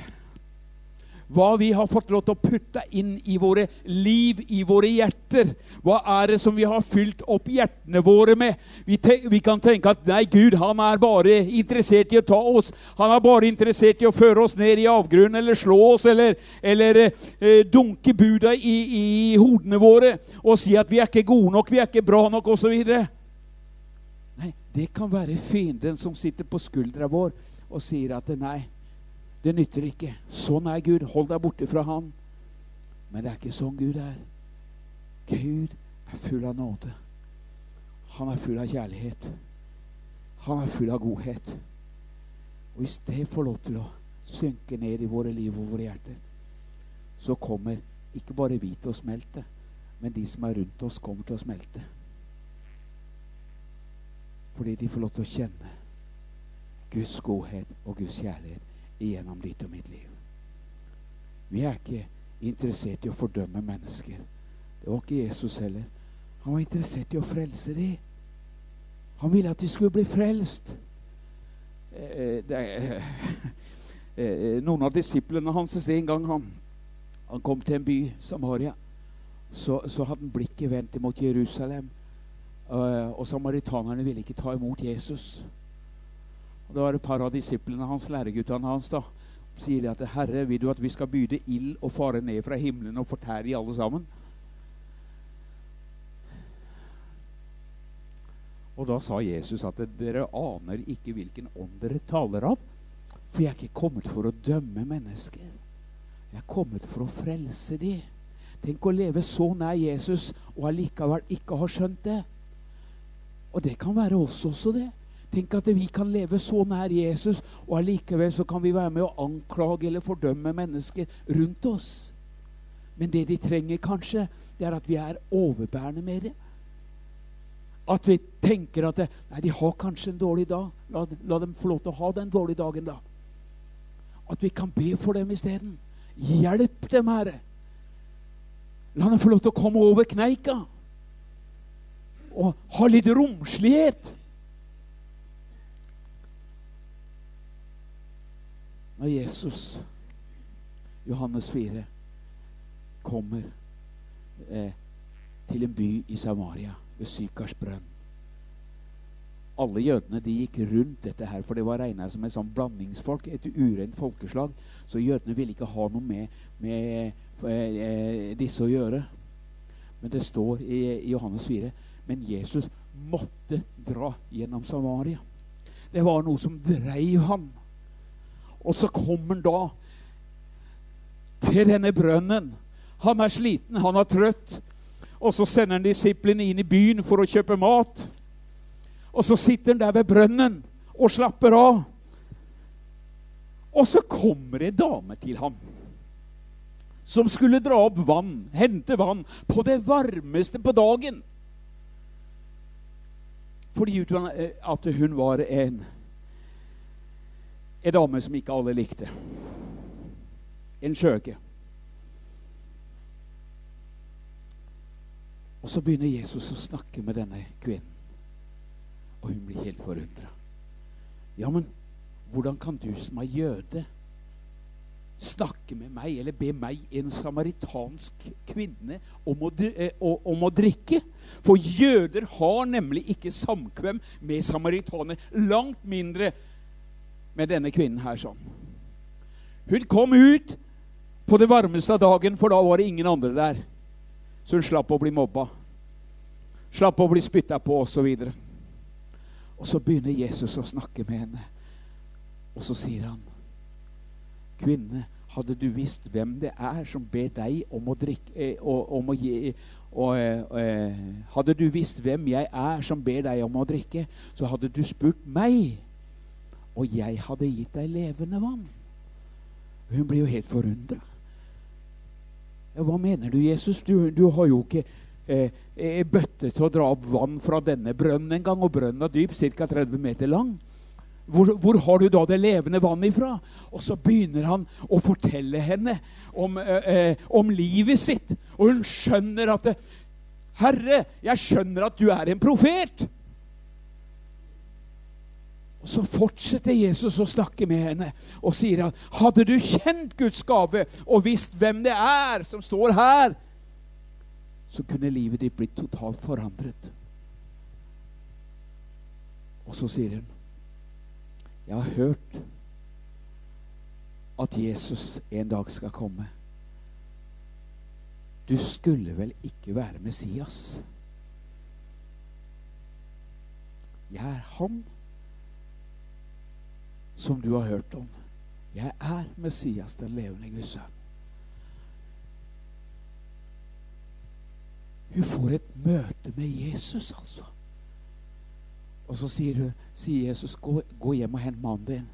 hva vi har fått lov til å putte inn i våre liv, i våre hjerter. Hva er det som vi har fylt opp hjertene våre med? Vi, vi, kan tenke at nei, Gud han er bare interessert i å ta oss. Han er bare interessert i å føre oss ned i avgrunnen eller slå oss eller, eller eh, dunke buda i, i, hodene våre og si at vi er ikke gode nok, vi er ikke bra nok osv. Nei, det kan være fienden som sitter på skuldra vår og sier at nei, det nytter ikke. Sånn er Gud. Hold deg borte fra Han. Men det er ikke sånn Gud er. Gud er full av nåde. Han er full av kjærlighet. Han er full av godhet. Og hvis det får lov til å synke ned i våre liv og våre hjerter, så kommer ikke bare vi til å smelte, men de som er rundt oss, kommer til å smelte. Fordi de får lov til å kjenne Guds godhet og Guds kjærlighet gjennom ditt og mitt liv. Vi er ikke interessert i å fordømme mennesker. Det var ikke Jesus heller. Han var interessert i å frelse dem. Han ville at de skulle bli frelst. Eh, eh, eh, noen av disiplene hans en gang han, Han kom til en by, Samaria. Så, så hadde han blikket vendt mot Jerusalem. Eh, og samaritanerne ville ikke ta imot Jesus. Det var et par av disiplene hans, læreguttene hans, da, sier de at 'Herre, vil du at vi skal byde ild og fare ned fra himmelen og fortære i alle sammen?' Og da sa Jesus at dere aner ikke hvilken ånd dere taler av. For jeg er ikke kommet for å dømme mennesker. Jeg er kommet for å frelse dem. Tenk å leve så nær Jesus og allikevel ikke ha skjønt det. Og det kan være oss også, det. Tenk at vi kan leve så nær Jesus, og allikevel så kan vi være med å anklage eller fordømme mennesker rundt oss. Men det de trenger kanskje, det er at vi er overbærende med det. At vi tenker at nei, de har kanskje en dårlig dag. La, la, dem få lov til å ha den dårlige dagen, da. At vi kan be for dem isteden. Hjelp dem, Herre. La dem få lov til å komme over kneika. Og ha litt romslighet. Når Jesus, Johannes 4, kommer eh, til en by i Samaria, ved Sykars brønn Alle jødene de gikk rundt dette her, for det var regna som et sånn blandingsfolk, et urent folkeslag. Så jødene ville ikke ha noe med, med eh, disse å gjøre. Men det står i, i Johannes 4 men Jesus måtte dra gjennom Samaria. Det var noe som dreiv han. Og så kommer han da til denne brønnen. Han er sliten, han er trøtt. Og så sender han disiplene inn i byen for å kjøpe mat. Og så sitter han der ved brønnen og slapper av. Og så kommer en dame til ham som skulle dra opp vann, hente vann, på det varmeste på dagen. Fordi at hun var en en dame som ikke alle likte. En skjøge. Og så begynner Jesus å snakke med denne kvinnen. Og hun blir helt forundra. Ja, men hvordan kan du som er jøde, snakke med meg eller be meg, en samaritansk kvinne, om å, eh, om å, drikke? For jøder har nemlig ikke samkvem med samaritaner. Langt mindre med denne kvinnen her sånn. Hun kom ut på det varmeste av dagen, for da var det ingen andre der. Så hun slapp å bli mobba. Slapp å bli spytta på, osv. Og, så og så begynner Jesus å snakke med henne. Og så sier han, 'Kvinne, hadde du visst hvem det er som ber deg om å drikke eh, om å gi, og, eh, Hadde du visst hvem jeg er som ber deg om å drikke, så hadde du spurt meg.' Og jeg hadde gitt deg levende vann. Hun blir jo helt forundra. Hva mener du, Jesus? Du, du har jo ikke eh, eh bøtte til å dra opp vann fra denne brønnen engang, og brønnen er dyp, ca. 30 meter lang. Hvor, hvor, har du da det levende vannet ifra? Og så begynner han å fortelle henne om, eh, eh om livet sitt. Og hun skjønner at det, 'Herre, jeg skjønner at du er en profet.' Så fortsetter Jesus å snakke med henne og sier at hadde du kjent Guds gave og visst hvem det er som står her, så kunne livet ditt blitt totalt forandret. Og så sier hun, 'Jeg har hørt at Jesus en dag skal komme.' Du skulle vel ikke være Messias? Jeg er han som du har hørt om. Jeg er Messias, den levende Guds sønn. Hun får et møte med Jesus, altså. Og så sier, hun, sier Jesus, gå, gå, hjem og hent mannen din'.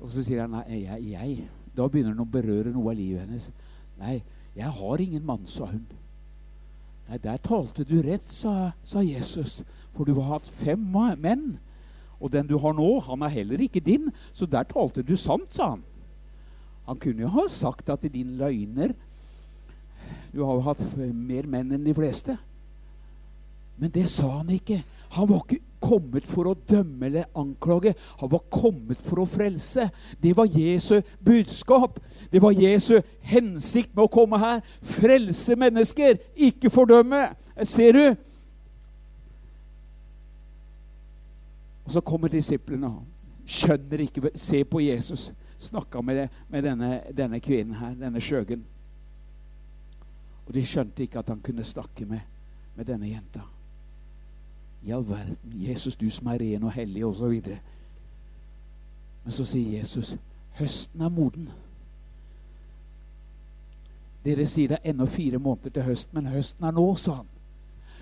Og så sier han, 'Nei, jeg, jeg.' Da begynner han å berøre noe av livet hennes. 'Nei, jeg har ingen mann', sa hun. Nei, der talte du rett, sa, sa Jesus, for du har hatt fem menn. Og den du har nå, han er heller ikke din, så der talte du sant, sa han. Han kunne jo ha sagt at din løgner Du har jo hatt mer menn enn de fleste. Men det sa han ikke. Han var ikke kommet for å dømme eller anklage. Han var kommet for å frelse. Det var Jesu budskap. Det var Jesu hensikt med å komme her. Frelse mennesker, ikke fordømme. Ser du? Og så kommer disiplene. og Skjønner ikke Se på Jesus. Snakka med, med denne, denne, kvinnen her, denne skjøgen. Og de skjønte ikke at han kunne snakke med, med denne jenta. I all verden, Jesus, du som er ren og hellig, osv. Men så sier Jesus, høsten er moden. Dere sier det er ennå fire måneder til høsten, men høsten er nå, sa han.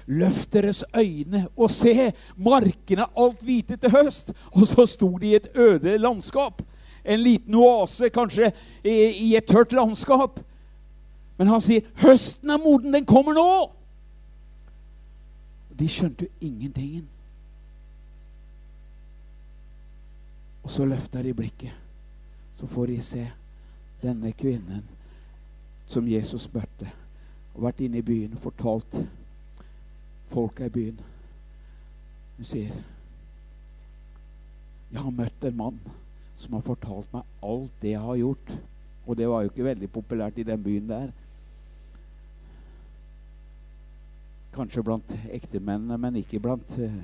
Løft deres øyne og se! Markene alt hvite til høst. Og så sto de i et øde landskap. En liten oase, kanskje, i et tørt landskap. Men han sier, 'Høsten er moden. Den kommer nå!' De skjønte jo ingenting. Og så løfter de blikket. Så får de se denne kvinnen som Jesus møtte, og vært inne i byen og fortalt folka i byen. Hun sier, 'Jeg har møtt en mann som har fortalt meg alt det jeg har gjort.' Og det var jo ikke veldig populært i den byen der. Kanskje blant ektemennene, men ikke blant uh,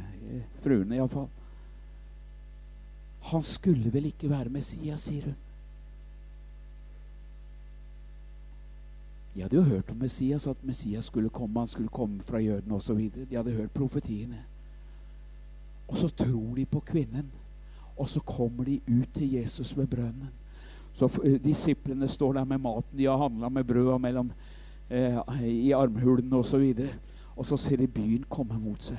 fruene iallfall. Han skulle vel ikke være Messias, sier hun. De hadde jo hørt om Messias, at Messias skulle komme, han skulle komme fra jødene osv. De hadde hørt profetiene. Og så tror de på kvinnen, og så kommer de ut til Jesus ved brønnen. Så eh, Disiplene står der med maten de har handla med brøda mellom eh, i armhulene osv. Og, og så ser de byen komme mot seg.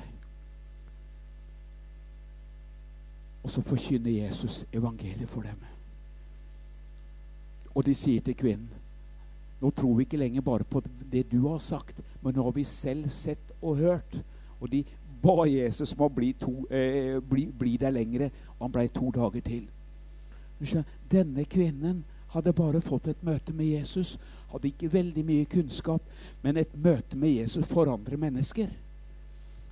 Og så forkynner Jesus evangeliet for dem. Og de sier til kvinnen nå tror vi ikke lenger bare på det du har sagt, men nå har vi selv sett og hørt. Og de ba Jesus om å bli, to, eh, bli, bli der lengre, han ble to dager til. Denne kvinnen hadde bare fått et møte med Jesus. Hadde ikke veldig mye kunnskap, men et møte med Jesus forandrer mennesker.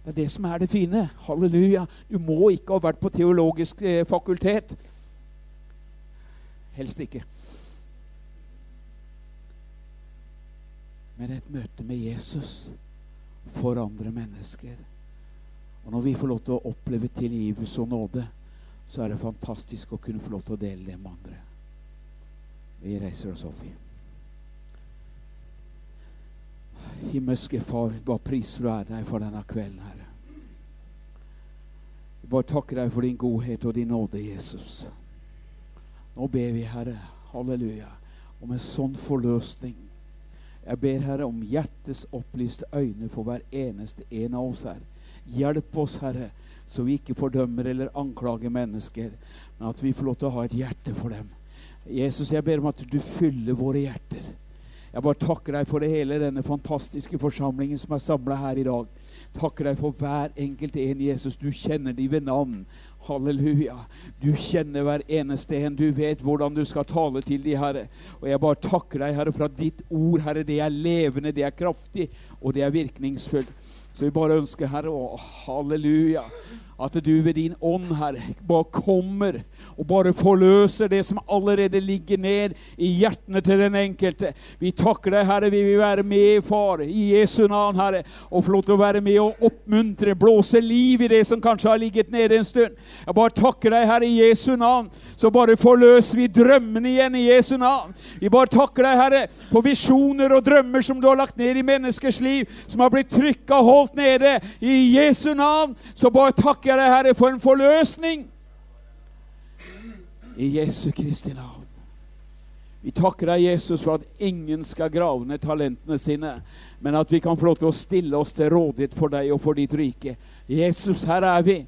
Det er det som er det fine. Halleluja. Du må ikke ha vært på teologisk eh, fakultet. Helst ikke. Men et møte med Jesus for andre mennesker. Og når vi får lov til å oppleve tilgivelse og nåde, så er det fantastisk å kunne få lov til å dele det med andre. Vi reiser oss opp. Himmelske Far, bare priser og ære deg for denne kvelden, Herre. Vi bare takker deg for din godhet og din nåde, Jesus. Nå ber vi, Herre, halleluja, om en sånn forløsning jeg ber, Herre, om hjertets opplyste øyne for hver eneste en av oss her. Hjelp oss, Herre, så vi ikke fordømmer eller anklager mennesker, men at vi får lov til å ha et hjerte for dem. Jesus, jeg ber om at du fyller våre hjerter. Jeg bare takker deg for det hele denne fantastiske forsamlingen som er samla her i dag. Takker deg for hver enkelt en, Jesus. Du kjenner de ved navn. Halleluja. Du kjenner hver eneste en. Du vet hvordan du skal tale til de, Herre. Og jeg bare takker deg, Herre, for at ditt ord, Herre, det er levende, det er kraftig, og det er virkningsfullt. Så vi bare ønsker, Herre, å halleluja, at du ved din ånd, Herre, bare kommer og bare forløser det som allerede ligger ned i hjertene til den enkelte. Vi takker deg, Herre. Vi vil være med, Far, i Jesu navn, Herre, og få lov til å være med og oppmuntre, blåse liv i det som kanskje har ligget nede en stund. Jeg bare takker deg, Herre, i Jesu navn. Så bare forløser vi drømmene igjen i Jesu navn. Vi bare takker deg, Herre, på visjoner og drømmer som du har lagt ned i menneskers liv, som har blitt trykka og holdt nede. I Jesu navn så bare takker jeg deg, Herre, for en forløsning. I Jesu Kristi navn. Vi takker deg, Jesus, for at ingen skal grave ned talentene sine, men at vi kan få lov til å stille oss til rådighet for deg og for ditt rike. Jesus, her er vi.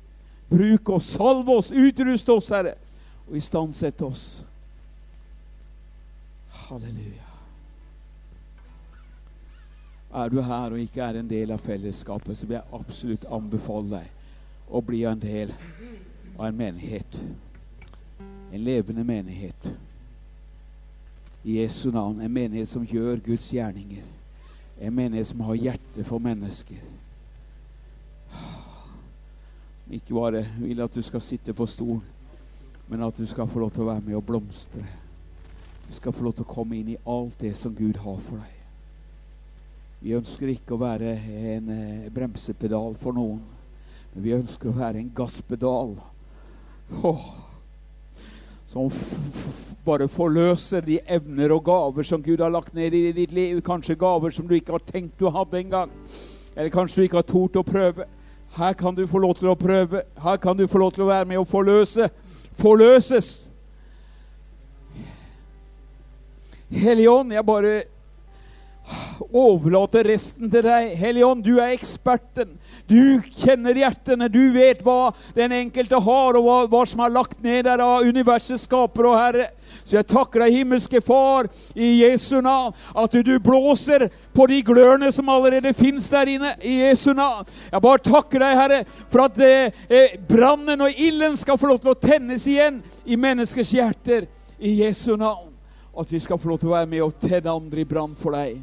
Bruk oss, salv oss, utrust oss, Herre, og istandsett oss. Halleluja. Er du her og ikke er en del av fellesskapet, så vil jeg absolutt anbefale deg å bli en del av en menighet en levende menighet. I Jesu navn. En menighet som gjør Guds gjerninger. En menighet som har hjerte for mennesker. ikke bare vil at du skal sitte på stol, men at du skal få lov til å være med og blomstre. Du skal få lov til å komme inn i alt det som Gud har for deg. Vi ønsker ikke å være en eh, bremsepedal for noen, vi ønsker å være en gasspedal. oh, som bare forløser de evner og gaver som Gud har lagt ned i ditt liv. Kanskje gaver som du ikke har tenkt du hadde engang. Eller kanskje du ikke har tort å prøve. Her kan du få lov til å prøve. Her kan du få lov til å være med og forløse. Forløses. Hellige jeg bare overlater resten til deg. Hellige Ånd, du er eksperten. Du kjenner hjertene. Du vet hva den enkelte har, og hva, hva som er lagt ned der av universets skaper og Herre. Så jeg takker deg, himmelske Far, i Jesu navn, at du blåser på de glørne som allerede fins der inne, i Jesu navn. Jeg bare takker deg, Herre, for at eh, eh, brannen og ilden skal få lov til å tennes igjen i menneskers hjerter, i Jesu navn. At vi skal få lov til å være med og tenne andre i brann for deg.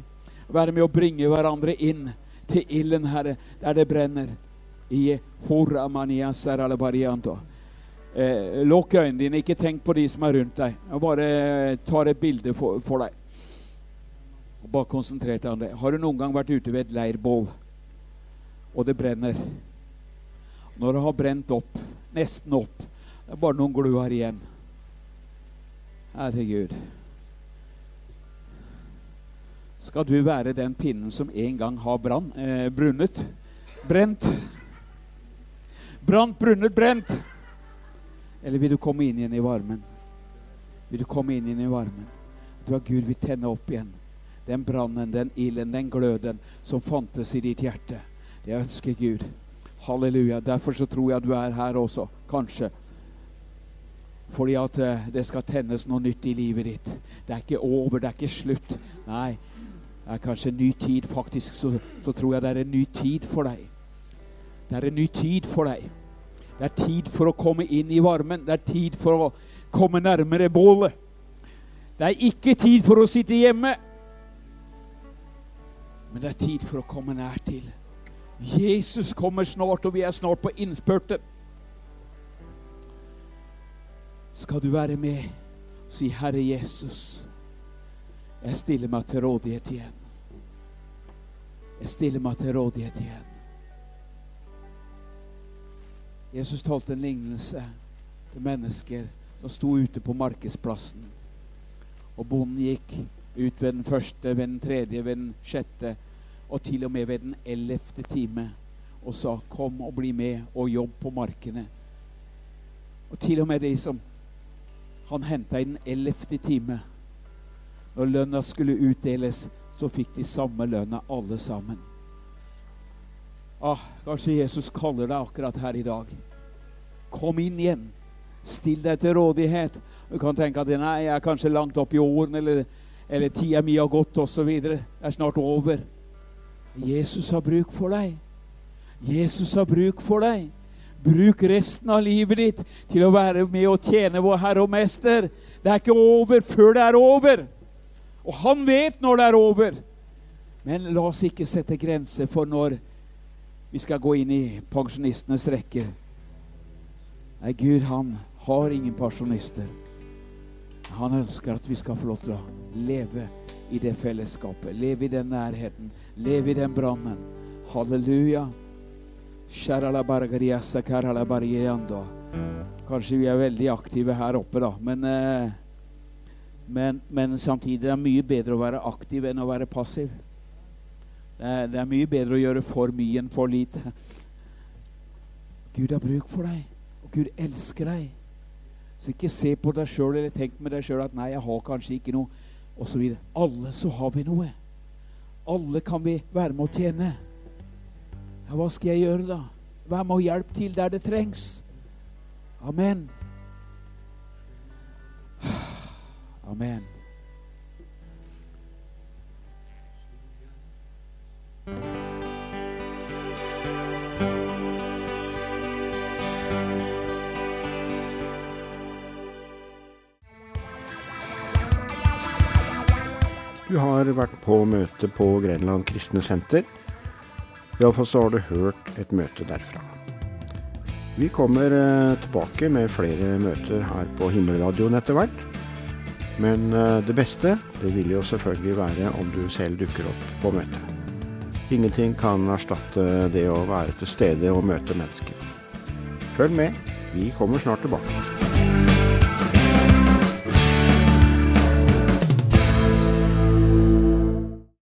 Være med å bringe hverandre inn til ilden, Herre, der det brenner. I Horamania Saralabarianto. Eh, lukk øynene dine, ikke tenk på de som er rundt deg. Jeg bare eh, tar et bilde for, for deg. Bare konsentrer deg om det. Har du noen gang vært ute ved et leirbål, og det brenner? Når det har brent opp, nesten opp, det er bare noen gluer igjen. Herregud. Skal du være den pinnen som en gang har brann, eh, brunnet? Brent? Brant, brunnet, brent? Eller vil du komme inn igjen i varmen? Vil du komme inn igjen i varmen? Du har Gud vil tenne opp igjen den brannen, den ilden, den gløden som fantes i ditt hjerte. Det ønsker Gud. Halleluja. Derfor så tror jeg du er her også, kanskje. Fordi at uh, det skal tennes noe nytt i livet ditt. Det er ikke over, det er ikke slutt. Nei, er kanskje en ny tid. Faktisk så, så tror jeg det er en ny tid for deg. Det er en ny tid for deg. Det er tid for å komme inn i varmen. Det er tid for å komme nærmere bålet. Det er ikke tid for å sitte hjemme, men det er tid for å komme nær til. Jesus kommer snart, og vi er snart på innspurten. Skal du være med si, 'Herre Jesus, jeg stiller meg til rådighet igjen'. Jeg stiller meg til rådighet igjen. Jesus talte en lignelse til mennesker som sto ute på markedsplassen. Og bonden gikk ut ved den første, ved den tredje, ved den sjette og til og med ved den ellevte time og sa 'Kom og bli med og jobb på markene'. Og til og med de som han henta i den ellevte time, når lønna skulle utdeles, så fikk de samme lønna alle sammen. Ah, kanskje Jesus kaller deg akkurat her i dag. Kom inn igjen. Still deg til rådighet. Du kan tenke at nei, jeg er kanskje langt opp i årene, eller, eller tida mi har gått osv. Det er snart over. Jesus har bruk for deg. Jesus har bruk for deg. Bruk resten av livet ditt til å være med og tjene vår Herre og Mester. Det er ikke over før det er over. Og han vet når det er over. Men la oss ikke sette grenser for når vi skal gå inn i pensjonistenes rekker. Nei, Gud, han har ingen pensjonister. Han ønsker at vi skal få lov til å leve i det fellesskapet, leve i den nærheten, leve i den brannen. Halleluja. Kanskje vi er veldig aktive her oppe, da. Men, eh, men, men samtidig er det mye bedre å være aktiv enn å være passiv. Det er, det er, mye bedre å gjøre for mye enn for lite. Gud har bruk for deg, og Gud elsker deg. Så ikke se på deg sjøl eller tenk med deg sjøl at 'nei, jeg har kanskje ikke noe', osv. Alle så har vi noe. Alle kan vi være med å tjene. Ja, hva skal jeg gjøre, da? Vær med og hjelp til der det trengs. Amen. Amen. Du har vært på møte på Grenland kristne senter. Iallfall så har du hørt et møte derfra. Vi kommer eh, tilbake med flere møter her på Himmelradioen etter hvert. Men eh, det beste det vil jo selvfølgelig være om du selv dukker opp på møtet. Ingenting kan erstatte det å være til stede og møte mennesker. Følg med, vi kommer snart tilbake.